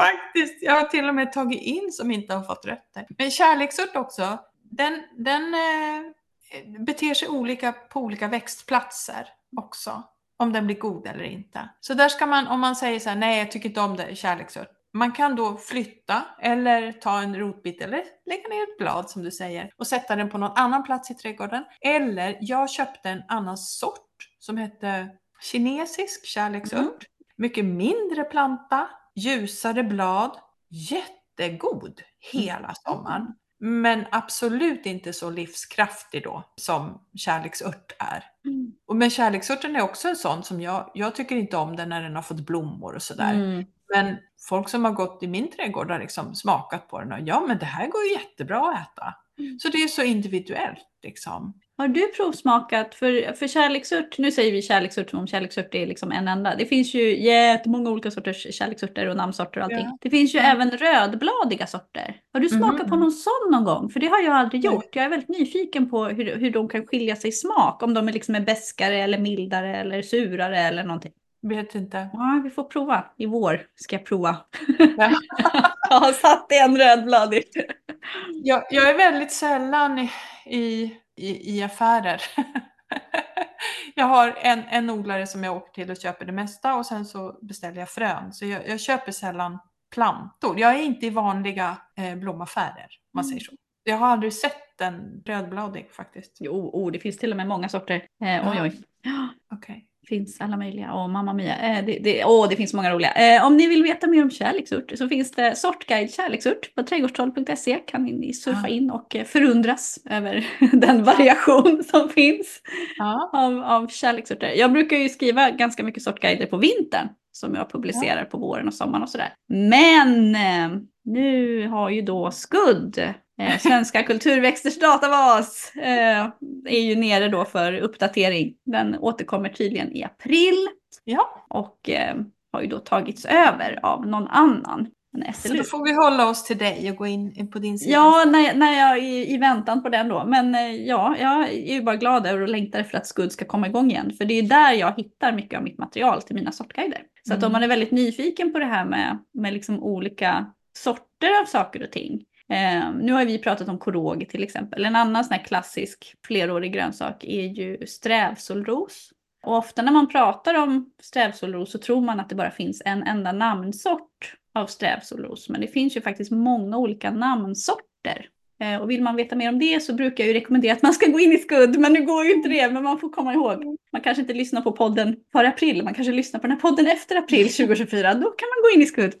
Speaker 2: Faktiskt. Jag har till och med tagit in som inte har fått rötter. Men kärleksört också, den, den eh, beter sig olika på olika växtplatser också. om den blir god eller inte. Så där ska man, om man säger så här, nej jag tycker inte om det, kärleksört. Man kan då flytta eller ta en rotbit eller lägga ner ett blad som du säger och sätta den på någon annan plats i trädgården. Eller jag köpte en annan sort som hette kinesisk kärleksört. Mm. Mycket mindre planta, ljusare blad, jättegod hela mm. sommaren. Men absolut inte så livskraftig då som kärleksört är. Mm. Och men kärleksörten är också en sån som jag, jag tycker inte om den när den har fått blommor och sådär. Mm. Men folk som har gått i min trädgård har liksom smakat på den och ja men det här går ju jättebra att äta. Mm. Så det är så individuellt liksom.
Speaker 1: Har du provsmakat, för, för kärleksört, nu säger vi kärleksört som om kärleksört är liksom en enda. Det finns ju jättemånga olika sorters kärleksörter och namnsorter och allting. Ja. Det finns ju mm. även rödbladiga sorter. Har du smakat mm. på någon sån någon gång? För det har jag aldrig gjort. Jag är väldigt nyfiken på hur, hur de kan skilja sig i smak. Om de är liksom är bäskare eller mildare eller surare eller någonting.
Speaker 2: Vet inte.
Speaker 1: Ja, vi får prova. I vår ska jag prova. Ja. jag har satt en rödbladig.
Speaker 2: Jag, jag är väldigt sällan i, i i, affärer. jag har en, en odlare som jag åker till och köper det mesta och sen så beställer jag frön. Så jag, jag köper sällan plantor. Jag är inte i vanliga eh, blomaffärer, om man säger så. Jag har aldrig sett en rödbladig faktiskt.
Speaker 1: Jo, oh, det finns till och med många sorter. Eh, oj, oj.
Speaker 2: Okay
Speaker 1: finns alla möjliga. Åh, mamma mia. Eh, det, det, åh, det finns många roliga. Eh, om ni vill veta mer om kärleksört så finns det Sortguide kärleksört på trädgårdstroll.se. Kan ni surfa ja. in och eh, förundras över den variation som finns ja. av, av kärleksörter. Jag brukar ju skriva ganska mycket sortguider på vintern som jag publicerar ja. på våren och sommaren och sådär. Men eh, nu har ju då Skudd Eh, Svenska kulturväxters databas eh, är ju nere då för uppdatering. Den återkommer tydligen i april.
Speaker 2: Ja.
Speaker 1: Och eh, har ju då tagits över av någon annan.
Speaker 2: Så då får vi hålla oss till dig och gå in på din sida.
Speaker 1: Ja, när, när jag är i väntan på den då. Men eh, ja, jag är ju bara glad över och längtar efter att Skud ska komma igång igen. För det är där jag hittar mycket av mitt material till mina sortguider. Så mm. att om man är väldigt nyfiken på det här med, med liksom olika sorter av saker och ting Eh, nu har vi pratat om korog till exempel. En annan sån här klassisk flerårig grönsak är ju strävsolros. Och ofta när man pratar om strävsolros så tror man att det bara finns en enda namnsort av strävsolros. Men det finns ju faktiskt många olika namnsorter. Eh, och vill man veta mer om det så brukar jag ju rekommendera att man ska gå in i skudd. Men nu går ju inte det, men man får komma ihåg. Man kanske inte lyssnar på podden före april, man kanske lyssnar på den här podden efter april 2024. Då kan man gå in i skudd.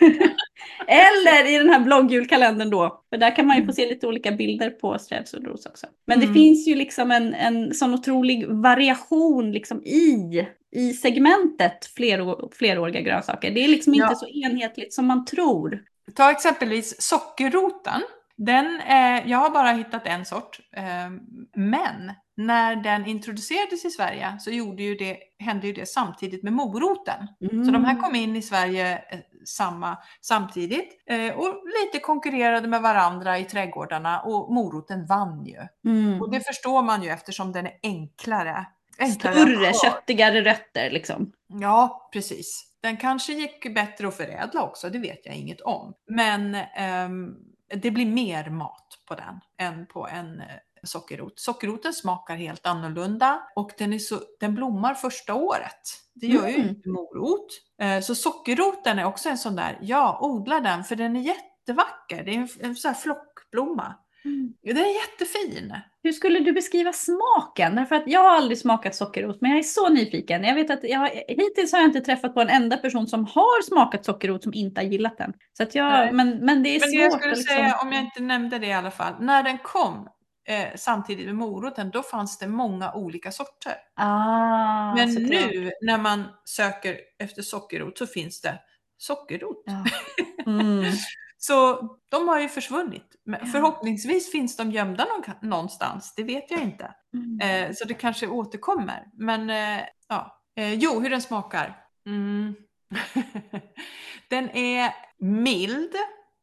Speaker 1: Eller i den här bloggjulkalendern då. För där kan man ju få se lite olika bilder på strävsolros också. Men det mm. finns ju liksom en, en sån otrolig variation liksom i, i segmentet flerår, fleråriga grönsaker. Det är liksom ja. inte så enhetligt som man tror.
Speaker 2: Ta exempelvis sockerroten. Den, eh, jag har bara hittat en sort, eh, men när den introducerades i Sverige så gjorde ju det, hände ju det samtidigt med moroten. Mm. Så de här kom in i Sverige eh, samma, samtidigt eh, och lite konkurrerade med varandra i trädgårdarna och moroten vann ju. Mm. Och det förstår man ju eftersom den är enklare.
Speaker 1: enklare Större, köttigare rötter liksom.
Speaker 2: Ja, precis. Den kanske gick bättre att förädla också, det vet jag inget om. Men ehm, det blir mer mat på den än på en eh, sockerrot. Sockerroten smakar helt annorlunda och den, är så, den blommar första året. Det gör mm. ju inte morot. Eh, så sockerroten är också en sån där, ja odla den för den är jättevacker. Det är en, en sån här flockblomma. Mm. Den är jättefin.
Speaker 1: Hur skulle du beskriva smaken? Därför att jag har aldrig smakat sockerrot, men jag är så nyfiken. Jag vet att jag, hittills har jag inte träffat på en enda person som har smakat sockerrot som inte har gillat den. Så att jag, men, men det är men svårt.
Speaker 2: Jag skulle liksom... säga, om jag inte nämnde det i alla fall, när den kom eh, samtidigt med moroten, då fanns det många olika sorter.
Speaker 1: Ah,
Speaker 2: men nu när man söker efter sockerrot så finns det sockerrot. Ja. Mm. Så de har ju försvunnit. Men. Förhoppningsvis finns de gömda någonstans, det vet jag inte. Mm. Eh, så det kanske återkommer. Men eh, ja, eh, jo, hur den smakar. Mm. den är mild.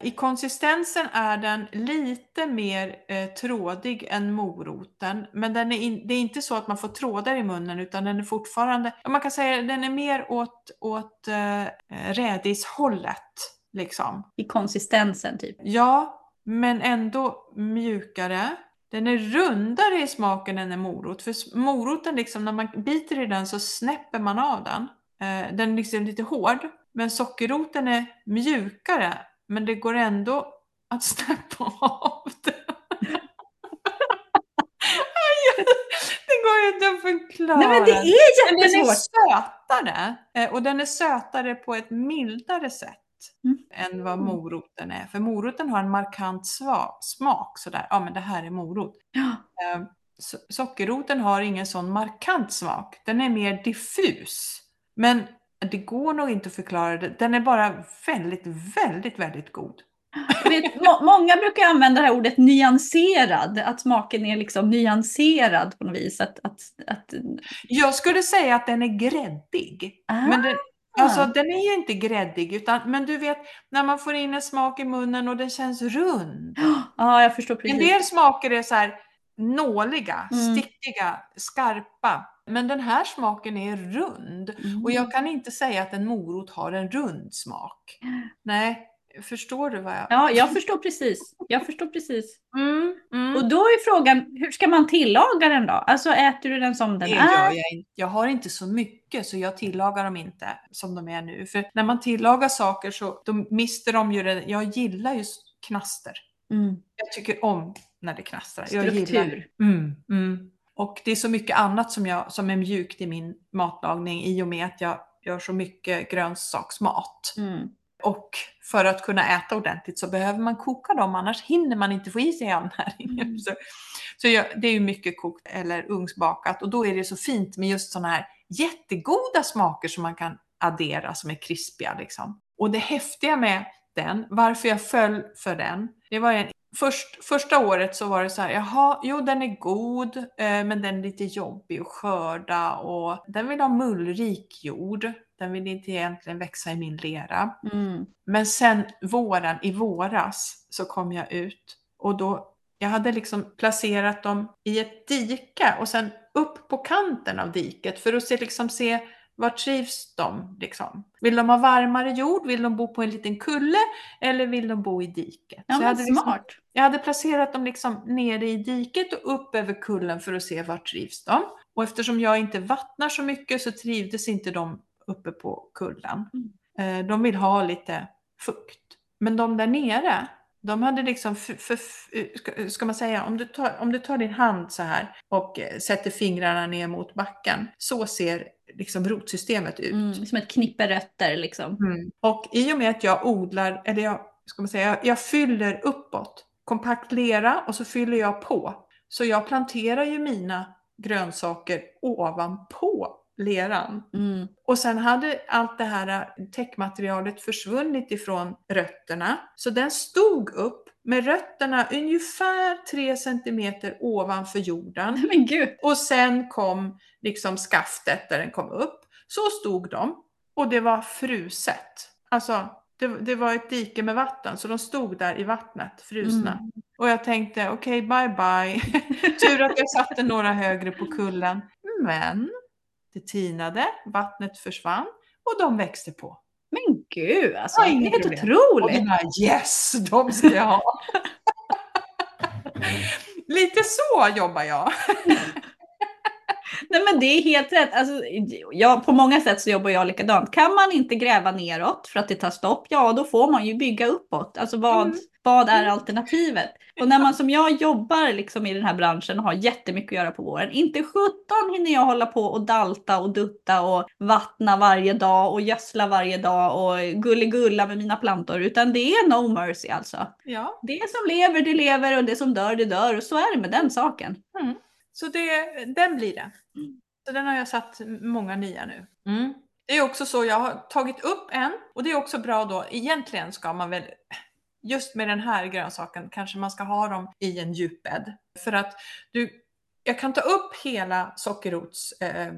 Speaker 2: I konsistensen är den lite mer eh, trådig än moroten, men den är in, det är inte så att man får trådar i munnen utan den är fortfarande, man kan säga den är mer åt, åt eh, rädishållet Liksom.
Speaker 1: I konsistensen typ?
Speaker 2: Ja, men ändå mjukare. Den är rundare i smaken än en morot. För moroten, liksom, när man biter i den så snäpper man av den. Eh, den är liksom lite hård. Men sockerroten är mjukare. Men det går ändå att snäppa av den. det går inte att förklara.
Speaker 1: Nej men det är
Speaker 2: Men den är
Speaker 1: jättesvårt.
Speaker 2: sötare. eh, Och den är sötare på ett mildare sätt
Speaker 1: Mm.
Speaker 2: än vad moroten är. För moroten har en markant sva- smak sådär. Ja men det här är morot.
Speaker 1: Ja.
Speaker 2: Eh, so- Sockerroten har ingen sån markant smak. Den är mer diffus. Men det går nog inte att förklara det. Den är bara väldigt, väldigt, väldigt god.
Speaker 1: Vet, må, många brukar använda det här ordet nyanserad, att smaken är liksom nyanserad på något vis. Att, att, att,
Speaker 2: Jag skulle säga att den är gräddig.
Speaker 1: ah,
Speaker 2: Men den, alltså, den är ju inte gräddig, utan, men du vet när man får in en smak i munnen och den känns rund.
Speaker 1: ja, jag förstår
Speaker 2: En
Speaker 1: precis.
Speaker 2: del smaker är så här nåliga,
Speaker 1: Mm.
Speaker 2: stickiga, skarpa. Men den här smaken är rund.
Speaker 1: Mm.
Speaker 2: Och jag kan inte säga att en morot har en rund smak. Nej, förstår du vad jag...
Speaker 1: Ja, jag förstår precis. Jag förstår precis.
Speaker 2: Mm, mm.
Speaker 1: Och då är frågan, hur ska man tillaga den då? Alltså äter du den som den
Speaker 2: Det
Speaker 1: är?
Speaker 2: gör jag inte. Jag har inte så mycket så jag tillagar dem inte som de är nu. För när man tillagar saker så då mister de ju det. Jag gillar ju knaster.
Speaker 1: Mm.
Speaker 2: Jag tycker om när det knastrar.
Speaker 1: Struktur.
Speaker 2: Mm, mm. Och det är så mycket annat som, jag, som är mjukt i min matlagning i och med att jag gör så mycket grönsaksmat.
Speaker 1: Mm.
Speaker 2: Och för att kunna äta ordentligt så behöver man koka dem, annars hinner man inte få i sig all näring.
Speaker 1: Mm.
Speaker 2: Så, så jag, det är ju mycket kokt eller ugnsbakat och då är det så fint med just sådana här jättegoda smaker som man kan addera som är krispiga. Liksom. Och det häftiga med den, varför jag föll för den, det var en Först, första året så var det så här, jaha, jo den är god, eh, men den är lite jobbig att skörda och den vill ha mullrik jord. Den vill inte egentligen växa i min lera.
Speaker 1: Mm.
Speaker 2: Men sen våren, i våras, så kom jag ut och då, jag hade liksom placerat dem i ett dike och sen upp på kanten av diket för att se, liksom se var trivs de? Liksom? Vill de ha varmare jord? Vill de bo på en liten kulle? Eller vill de bo i diket?
Speaker 1: Ja,
Speaker 2: jag, hade liksom,
Speaker 1: smart.
Speaker 2: jag hade placerat dem liksom nere i diket och upp över kullen för att se var trivs de. Och eftersom jag inte vattnar så mycket så trivdes inte de uppe på kullen. Eh, De vill ha lite fukt. Men de där nere, de hade liksom, för, för, ska- ska man säga, om du, tar, om du tar din hand så här och eh, sätter fingrarna ner mot backen, så ser liksom rotsystemet ut.
Speaker 1: Mm. Som ett knippe rötter liksom.
Speaker 2: Mm. Och i och med att jag odlar, eller jag, ska man säga, jag, jag fyller uppåt, kompakt lera och så fyller jag på. Så jag planterar ju mina grönsaker ovanpå leran.
Speaker 1: Mm.
Speaker 2: Och sen hade allt det här täckmaterialet försvunnit ifrån rötterna. Så den stod upp med rötterna ungefär 3 cm ovanför jorden.
Speaker 1: Men gud.
Speaker 2: Och sen kom liksom skaftet där den kom upp. Så stod de. Och det var fruset. Alltså, det, det var ett dike med vatten. Så de stod där i vattnet, frusna.
Speaker 1: Mm.
Speaker 2: Och jag tänkte, okej, bye bye. Tur att jag satte några högre på kullen. Men det tinade, vattnet försvann och de växte på.
Speaker 1: Men gud alltså.
Speaker 2: Ja,
Speaker 1: Det är
Speaker 2: inget
Speaker 1: helt
Speaker 2: problem. Och
Speaker 1: otroligt.
Speaker 2: den här, yes, de ska jag ha. Lite så jobbar jag.
Speaker 1: Nej men det är helt rätt. Alltså, ja, på många sätt så jobbar jag likadant. Kan man inte gräva neråt för att det tar stopp, ja då får man ju bygga uppåt. Alltså vad,
Speaker 2: Mm.
Speaker 1: vad är alternativet? Och när man som jag jobbar liksom i den här branschen och har jättemycket att göra på våren, inte 17 hinner jag hålla på och dalta och dutta och vattna varje dag och gödsla varje dag och gulligulla med mina plantor, utan det är no mercy alltså.
Speaker 2: Ja,
Speaker 1: Det som lever, det lever och det som dör, det dör och så är det med den saken.
Speaker 2: Så det, den blir det.
Speaker 1: Mm.
Speaker 2: Så den har jag satt många nya nu. Mm. Det är också så, jag har tagit upp en och det är också bra då, egentligen ska man väl Just med den här grönsaken kanske man ska ha dem i en djupbädd. För att du, jag kan ta upp hela sockerrots eh,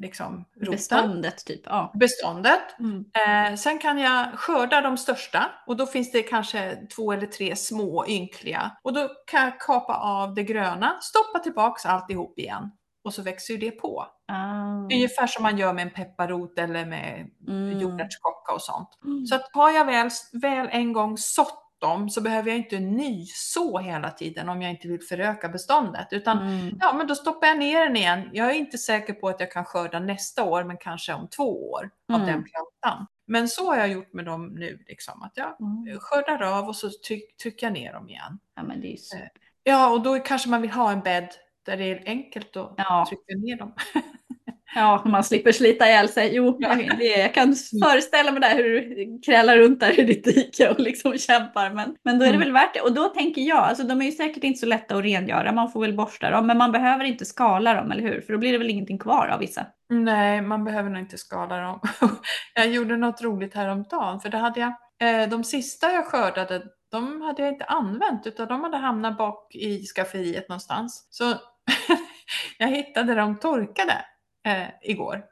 Speaker 2: liksom, roten,
Speaker 1: Beståndet typ. Ja.
Speaker 2: beståndet
Speaker 1: Mm.
Speaker 2: Eh, sen kan jag skörda de största och då finns det kanske två eller tre små ynkliga. Och då kan jag kapa av det gröna, stoppa tillbaks alltihop igen. Och så växer ju det på.
Speaker 1: Ah.
Speaker 2: Ungefär som man gör med en pepparrot eller med
Speaker 1: Mm.
Speaker 2: jordärtskocka och sånt.
Speaker 1: Mm.
Speaker 2: Så att har jag väl, väl en gång sått bråttom så behöver jag inte nyså hela tiden om jag inte vill föröka beståndet. Utan
Speaker 1: Mm.
Speaker 2: ja, men då stoppar jag ner den igen. Jag är inte säker på att jag kan skörda nästa år, men kanske om två år av
Speaker 1: Mm.
Speaker 2: den plantan. Men så har jag gjort med dem nu, liksom, att jag
Speaker 1: Mm.
Speaker 2: skördar av och så tryck, trycker jag ner dem igen.
Speaker 1: Ja, men det är ju så.
Speaker 2: Ja, och då kanske man vill ha en bädd där det är enkelt att
Speaker 1: Ja.
Speaker 2: trycka ner dem.
Speaker 1: Ja, man slipper slita ihjäl sig. Jo,
Speaker 2: Ja.
Speaker 1: jag, det, jag kan föreställa mig där hur du krälar runt där i ditt dike och liksom kämpar. Men, men då är det
Speaker 2: Mm.
Speaker 1: väl värt det. Och då tänker jag, alltså de är ju säkert inte så lätta att rengöra. Man får väl borsta dem, men man behöver inte skala dem, eller hur? För då blir det väl ingenting kvar av vissa.
Speaker 2: Nej, man behöver nog inte skala dem. jag gjorde något roligt häromdagen, för det hade jag, eh, de sista jag skördade, de hade jag inte använt, utan de hade hamnat bak i skafferiet någonstans. Så jag hittade dem torkade eh, igår.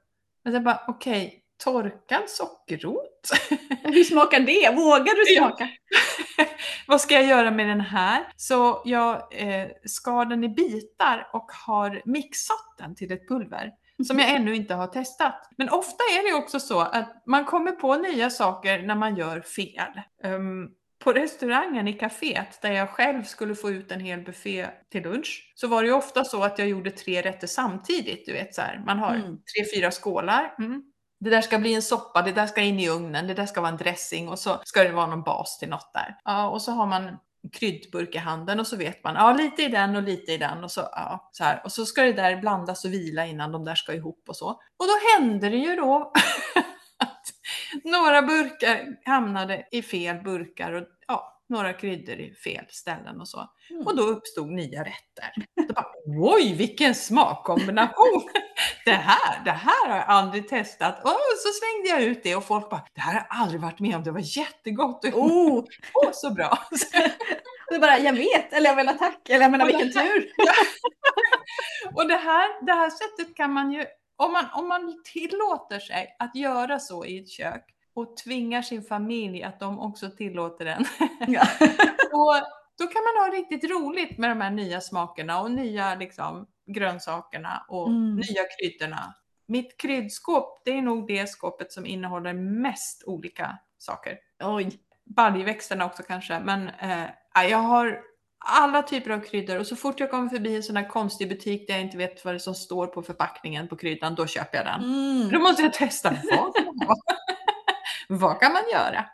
Speaker 2: Men jag bara, okej, torkad sockerrot?
Speaker 1: Hur smakar det? Vågar du smaka?
Speaker 2: Vad ska jag göra med den här? Så jag eh, skar den i bitar och har mixat den till ett pulver som jag ännu inte har testat. Men ofta är det också så att man kommer på nya saker när man gör fel. Ehm, på restaurangen i kaféet där jag själv skulle få ut en hel buffé till lunch så var det ju ofta så att jag gjorde tre rätter samtidigt. Du vet så här, man har
Speaker 1: Mm.
Speaker 2: tre, fyra skålar. Mm. Det där ska bli en soppa, det där ska in i ugnen, det där ska vara en dressing och så ska det vara någon bas till något där. Ja, och så har man kryddburk i handen och så vet man, ja lite i den och lite i den och så, ja, så här. Och så ska det där blandas och vila innan de där ska ihop och så. Och då händer det ju då några burkar hamnade i fel burkar och ja, några kryddor i fel ställen och så.
Speaker 1: Mm.
Speaker 2: Och då uppstod nya rätter. Då bara, Oj, vilken smakkombination! Det här, det här har jag aldrig testat. Och så slängde jag ut det och folk bara, det här har jag aldrig varit med om, det var jättegott. Och,
Speaker 1: Oh,
Speaker 2: Åh, så bra!
Speaker 1: är bara, jag vet, eller jag menar tack, eller jag menar vilken tur.
Speaker 2: Och det här, det här sättet kan man ju, om man, om man tillåter sig att göra så i ett kök och tvingar sin familj att de också tillåter den,
Speaker 1: Ja.
Speaker 2: då, då kan man ha riktigt roligt med de här nya smakerna och nya liksom, grönsakerna och
Speaker 1: Mm.
Speaker 2: nya kryddorna. Mitt kryddskåp, det är nog det skåpet som innehåller mest olika saker.
Speaker 1: Oj.
Speaker 2: Baljväxterna också kanske, men eh, ja, jag har alla typer av kryddor och så fort jag kommer förbi en sån här konstig butik där jag inte vet vad det är som står på förpackningen på kryddan, då köper jag den. Då
Speaker 1: Mm.
Speaker 2: måste jag testa. Vad kan, man, vad kan man göra?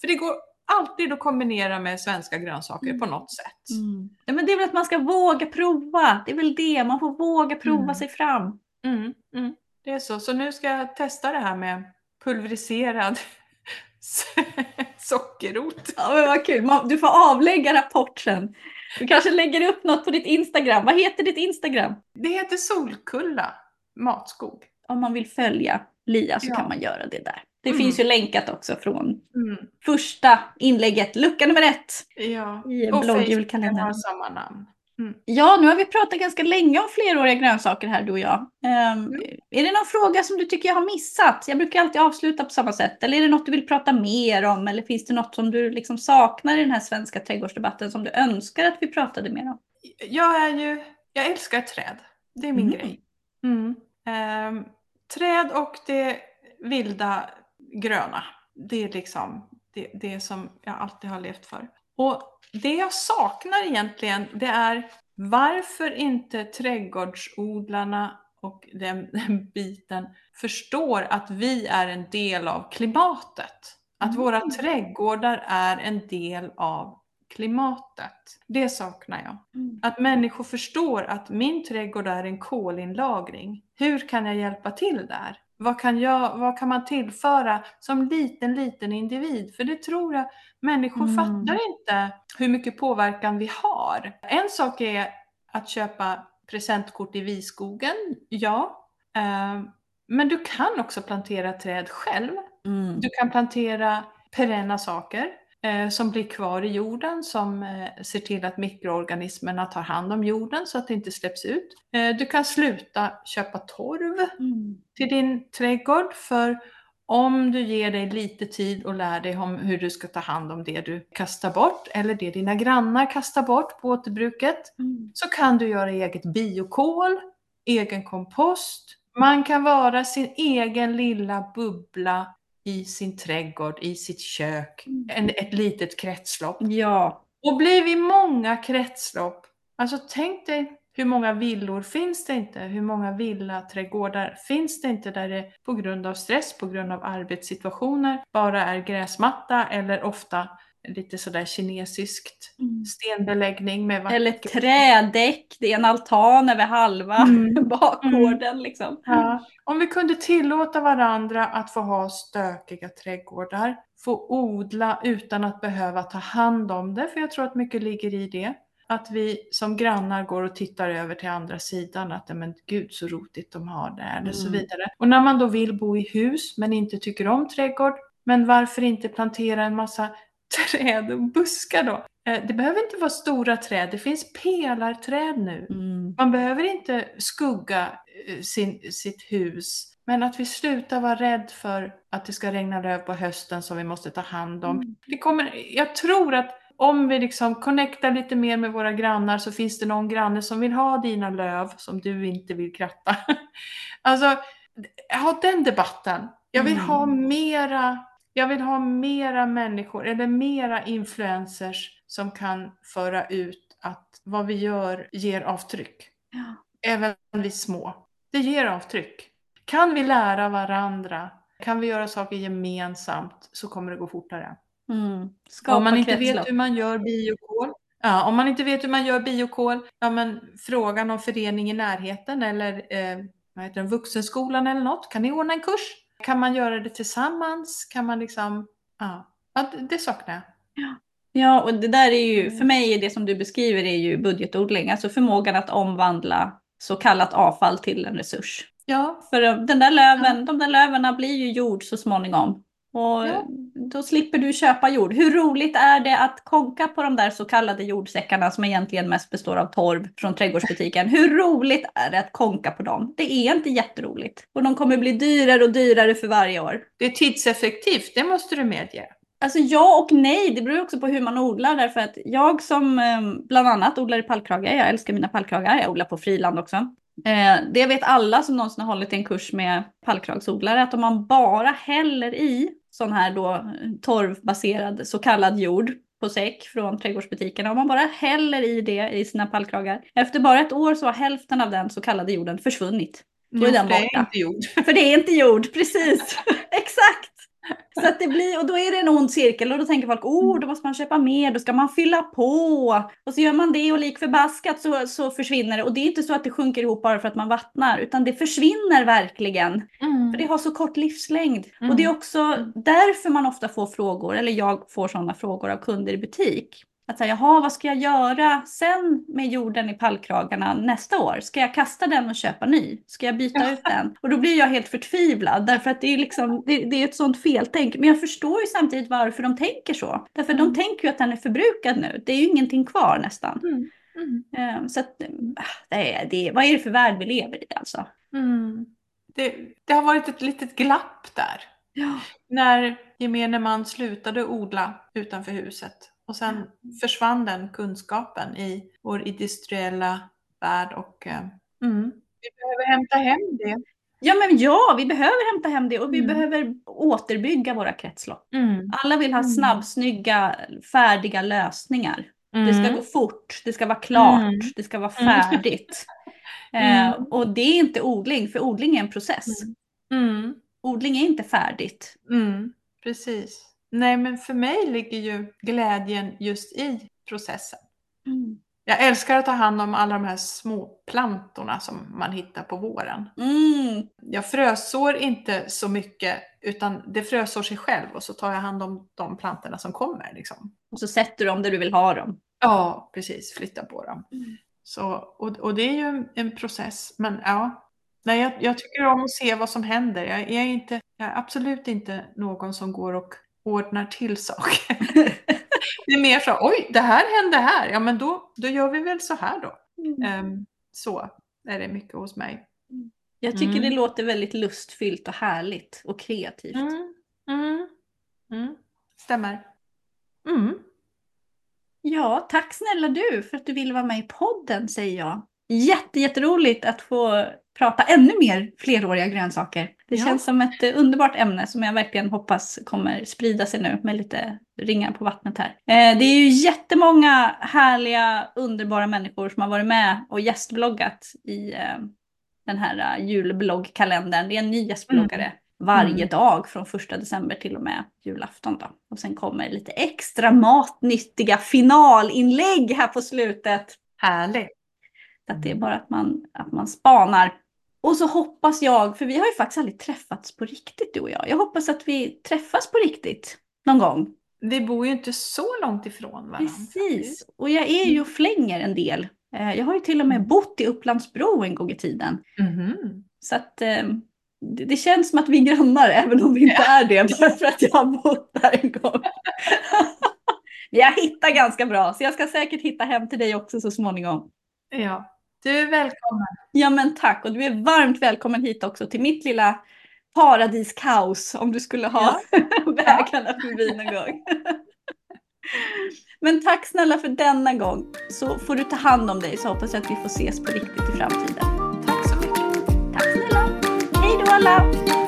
Speaker 2: För det går alltid att kombinera med svenska grönsaker på något sätt.
Speaker 1: Mm. Ja, men det är väl att man ska våga prova. Det är väl det, man får våga prova
Speaker 2: Mm.
Speaker 1: sig fram.
Speaker 2: Mm, mm, det är så. Så nu ska jag testa det här med pulveriserad sockerrot.
Speaker 1: Ja, men vad kul. Man- Du får avlägga rapport sen. Du kanske lägger upp något på ditt Instagram. Vad heter ditt Instagram?
Speaker 2: Det heter Solkulla matskog.
Speaker 1: Om man vill följa Lia så
Speaker 2: Ja.
Speaker 1: kan man göra det där. Det
Speaker 2: Mm.
Speaker 1: finns ju länkat också från
Speaker 2: Mm,
Speaker 1: första inlägget, lucka nummer ett
Speaker 2: ja.
Speaker 1: i en
Speaker 2: Och
Speaker 1: bloggjulkalender.
Speaker 2: Facebooken har samma namn.
Speaker 1: Ja, nu har vi pratat ganska länge om fleråriga grönsaker här du och jag. Ehm,
Speaker 2: Mm.
Speaker 1: Är det någon fråga som du tycker jag har missat? Jag brukar alltid avsluta på samma sätt. Eller är det något du vill prata mer om? Eller finns det något som du liksom saknar i den här svenska trädgårdsdebatten som du önskar att vi pratade mer om?
Speaker 2: Jag är ju, jag älskar träd. Det är min
Speaker 1: Mm.
Speaker 2: grej. Mm. Ehm, träd och det vilda gröna. Det är liksom det, det som jag alltid har levt för. Och det jag saknar egentligen det är varför inte trädgårdsodlarna och den, den biten förstår att vi är en del av klimatet. Att
Speaker 1: Mm.
Speaker 2: våra trädgårdar är en del av klimatet. Det saknar jag. Att människor förstår att min trädgård är en kolinlagring. Hur kan jag hjälpa till där? Vad kan, jag, vad kan man tillföra som liten, liten individ? För det tror jag människor
Speaker 1: Mm.
Speaker 2: fattar inte hur mycket påverkan vi har. En sak är att köpa presentkort i Viskogen, ja. Eh, Men du kan också plantera träd själv.
Speaker 1: Mm.
Speaker 2: Du kan plantera perenna saker eh, som blir kvar i jorden som eh, ser till att mikroorganismerna tar hand om jorden så att det inte släpps ut. Eh, du kan sluta köpa torv
Speaker 1: Mm.
Speaker 2: till din trädgård för om du ger dig lite tid och lär dig om hur du ska ta hand om det du kastar bort eller det dina grannar kastar bort på återbruket
Speaker 1: Mm.
Speaker 2: så kan du göra eget biokol, egen kompost. Man kan vara sin egen lilla bubbla i sin trädgård, i sitt kök,
Speaker 1: Mm.
Speaker 2: en, ett litet kretslopp.
Speaker 1: Ja.
Speaker 2: Och blir vi många kretslopp, alltså tänk dig hur många villor finns det inte? Hur många villaträdgårdar finns det inte där det på grund av stress, på grund av arbetssituationer bara är gräsmatta eller ofta lite sådär kinesiskt
Speaker 1: Mm.
Speaker 2: stenbeläggning med vackert-
Speaker 1: Eller trädäck, det är en altan över halva
Speaker 2: Mm.
Speaker 1: bakgården liksom.
Speaker 2: Ja, om vi kunde tillåta varandra att få ha stökiga trädgårdar, få odla utan att behöva ta hand om det, för jag tror att mycket ligger i det. Att vi som grannar går och tittar över till andra sidan, att men gud så rotigt de har det, eller så
Speaker 1: Mm.
Speaker 2: vidare. Och när man då vill bo i hus men inte tycker om trädgård, men varför inte plantera en massa träd och buskar då? Eh, Det behöver inte vara stora träd, det finns pelarträd nu.
Speaker 1: Mm.
Speaker 2: Man behöver inte skugga eh, sin, sitt hus. Men att vi slutar vara rädd för att det ska regna löv på hösten som vi måste ta hand om.
Speaker 1: Mm.
Speaker 2: Vi kommer, jag tror att om vi liksom connectar lite mer med våra grannar så finns det någon granne som vill ha dina löv som du inte vill kratta. alltså, ha den debatten. Jag vill
Speaker 1: Mm.
Speaker 2: ha mera jag vill ha mera människor eller mera influencers som kan föra ut att vad vi gör ger avtryck.
Speaker 1: Ja.
Speaker 2: Även vi små. Det ger avtryck. Kan vi lära varandra, kan vi göra saker gemensamt så kommer det gå fortare.
Speaker 1: Mm.
Speaker 2: Om man inte
Speaker 1: kretslopp.
Speaker 2: vet hur man gör biokol, ja, om man inte vet hur man gör biokol, ja men fråga någon förening i närheten eller eh, vad heter den, vuxenskolan eller något. Kan ni ordna en kurs? Kan man göra det tillsammans? Kan man liksom, ja, ja det, saknar jag.
Speaker 1: Ja, och det där är ju,
Speaker 2: Mm.
Speaker 1: för mig är det som du beskriver är ju budgetodling, alltså förmågan att omvandla så kallat avfall till en resurs.
Speaker 2: Ja,
Speaker 1: För eh, den där löven, de där lövarna blir ju jord så småningom. Och
Speaker 2: Ja.
Speaker 1: då slipper du köpa jord. Hur roligt är det att konka på de där så kallade jordsäckarna som egentligen mest består av torv från trädgårdsbutiken? Hur roligt är det att konka på dem? Det är inte jätteroligt. Och de kommer bli dyrare och dyrare för varje år.
Speaker 2: det är tidseffektivt, det måste du medge.
Speaker 1: Alltså ja och nej, det beror också på hur man odlar. Därför att jag som eh, bland annat odlar i pallkrage, jag älskar mina pallkragar, jag odlar på friland också. Eh, det vet alla som någonsin har hållit en kurs med pallkragsodlare, att om man bara häller i sån här då torvbaserad så kallad jord på säck från trädgårdsbutikerna, om man bara häller i det i sina pallkragar, efter bara ett år så har hälften av den så kallade jorden försvunnit. Då är den
Speaker 2: det är
Speaker 1: borta. För det är inte jord, precis. Exakt. Så att det blir, och då är det en ond cirkel och då tänker folk, oh, då måste man köpa mer, då ska man fylla på. Och så gör man det och lik förbaskat så, så försvinner det. Och det är inte så att det sjunker ihop bara för att man vattnar, utan det försvinner verkligen.
Speaker 2: Mm.
Speaker 1: För det har så kort livslängd.
Speaker 2: Mm.
Speaker 1: Och det är också därför man ofta får frågor, eller jag får sådana frågor av kunder i butik. Att säga, jaha, vad ska jag göra sen med jorden i pallkragarna nästa år? Ska jag kasta den och köpa ny? Ska jag byta ut den? Och då blir jag helt förtvivlad, därför att det är, liksom, det, det är ett sånt feltänk. Men jag förstår ju samtidigt varför de tänker så. Därför
Speaker 2: Mm.
Speaker 1: de tänker ju att den är förbrukad nu. Det är ju ingenting kvar nästan.
Speaker 2: Mm. Mm.
Speaker 1: Eh, Så att, eh, det är, det, vad är det för värld vi lever i alltså?
Speaker 2: Mm. Det, det har varit ett litet glapp där.
Speaker 1: Ja.
Speaker 2: När gemene man slutade odla utanför huset och sen försvann den kunskapen i vår industriella värld och eh, mm. vi behöver hämta hem det.
Speaker 1: Ja, men ja, vi behöver hämta hem det och vi
Speaker 2: Mm.
Speaker 1: behöver återbygga våra kretslopp.
Speaker 2: Mm.
Speaker 1: Alla vill ha
Speaker 2: Mm.
Speaker 1: snabbsnygga, färdiga lösningar. Det ska
Speaker 2: Mm.
Speaker 1: gå fort, det ska vara klart,
Speaker 2: Mm.
Speaker 1: det ska vara färdigt. Eh, och det är inte odling, för odling är en process. Odling är inte färdigt.
Speaker 2: Precis. Nej, men för mig ligger ju glädjen just i processen. Jag älskar att ta hand om alla de här små plantorna som man hittar på våren.
Speaker 1: Mm.
Speaker 2: Jag frösår inte så mycket utan det frösår sig själv och så tar jag hand om de plantorna som kommer. Liksom.
Speaker 1: Och så sätter du dem där du vill ha dem.
Speaker 2: Ja, precis. Flytta på dem.
Speaker 1: Mm.
Speaker 2: Så, och, och det är ju en, process. Men ja, Nej, jag, jag tycker om att se vad som händer. Jag, jag, är inte, jag är absolut inte någon som går och ordnar till saker. det är mer så, oj, det här hände här. Ja, men då, då gör vi väl så här då. Ehm, så är det mycket hos mig.
Speaker 1: Jag tycker
Speaker 2: Mm.
Speaker 1: det låter väldigt lustfyllt och härligt och kreativt.
Speaker 2: Mm, mm, mm. Stämmer. Mm.
Speaker 1: Ja, tack snälla du för att du ville vara med i podden säger jag. Jätte, jätteroligt att få prata ännu mer fleråriga grönsaker. Det
Speaker 2: Ja.
Speaker 1: känns som ett eh, underbart ämne som jag verkligen hoppas kommer sprida sig nu med lite ringar på vattnet här. Eh, det är ju jättemånga härliga, underbara människor som har varit med och gästbloggat i eh, den här uh, julbloggkalendern. Det är en ny gästbloggare varje
Speaker 2: Mm.
Speaker 1: dag från första december till och med julafton. Då. Och sen kommer lite extra matnyttiga finalinlägg här på slutet.
Speaker 2: Härligt.
Speaker 1: Att det är bara att man, att man spanar. Och så hoppas jag, för vi har ju faktiskt aldrig träffats på riktigt du och jag. Jag hoppas att vi träffas på riktigt någon gång.
Speaker 2: Vi bor ju inte så långt ifrån varandra.
Speaker 1: Precis. Och jag är ju och flänger en del. Eh, Jag har ju till och med bott i Upplandsbro en gång i tiden.
Speaker 2: Mhm.
Speaker 1: Så att eh, det, det känns som att vi är grannar även om vi inte är det. Bara för att jag har bott där en gång. Men jag hittar ganska bra så jag ska säkert hitta hem till dig också så småningom.
Speaker 2: Ja. Du är välkommen.
Speaker 1: Ja men tack och du är varmt välkommen hit också till mitt lilla paradiskaos om du skulle ha vägarna förbi någon gång. Men tack snälla för denna gång. Så får du ta hand om dig så hoppas jag att vi får ses på riktigt i framtiden.
Speaker 2: Tack så mycket.
Speaker 1: Tack snälla. Hej då alla.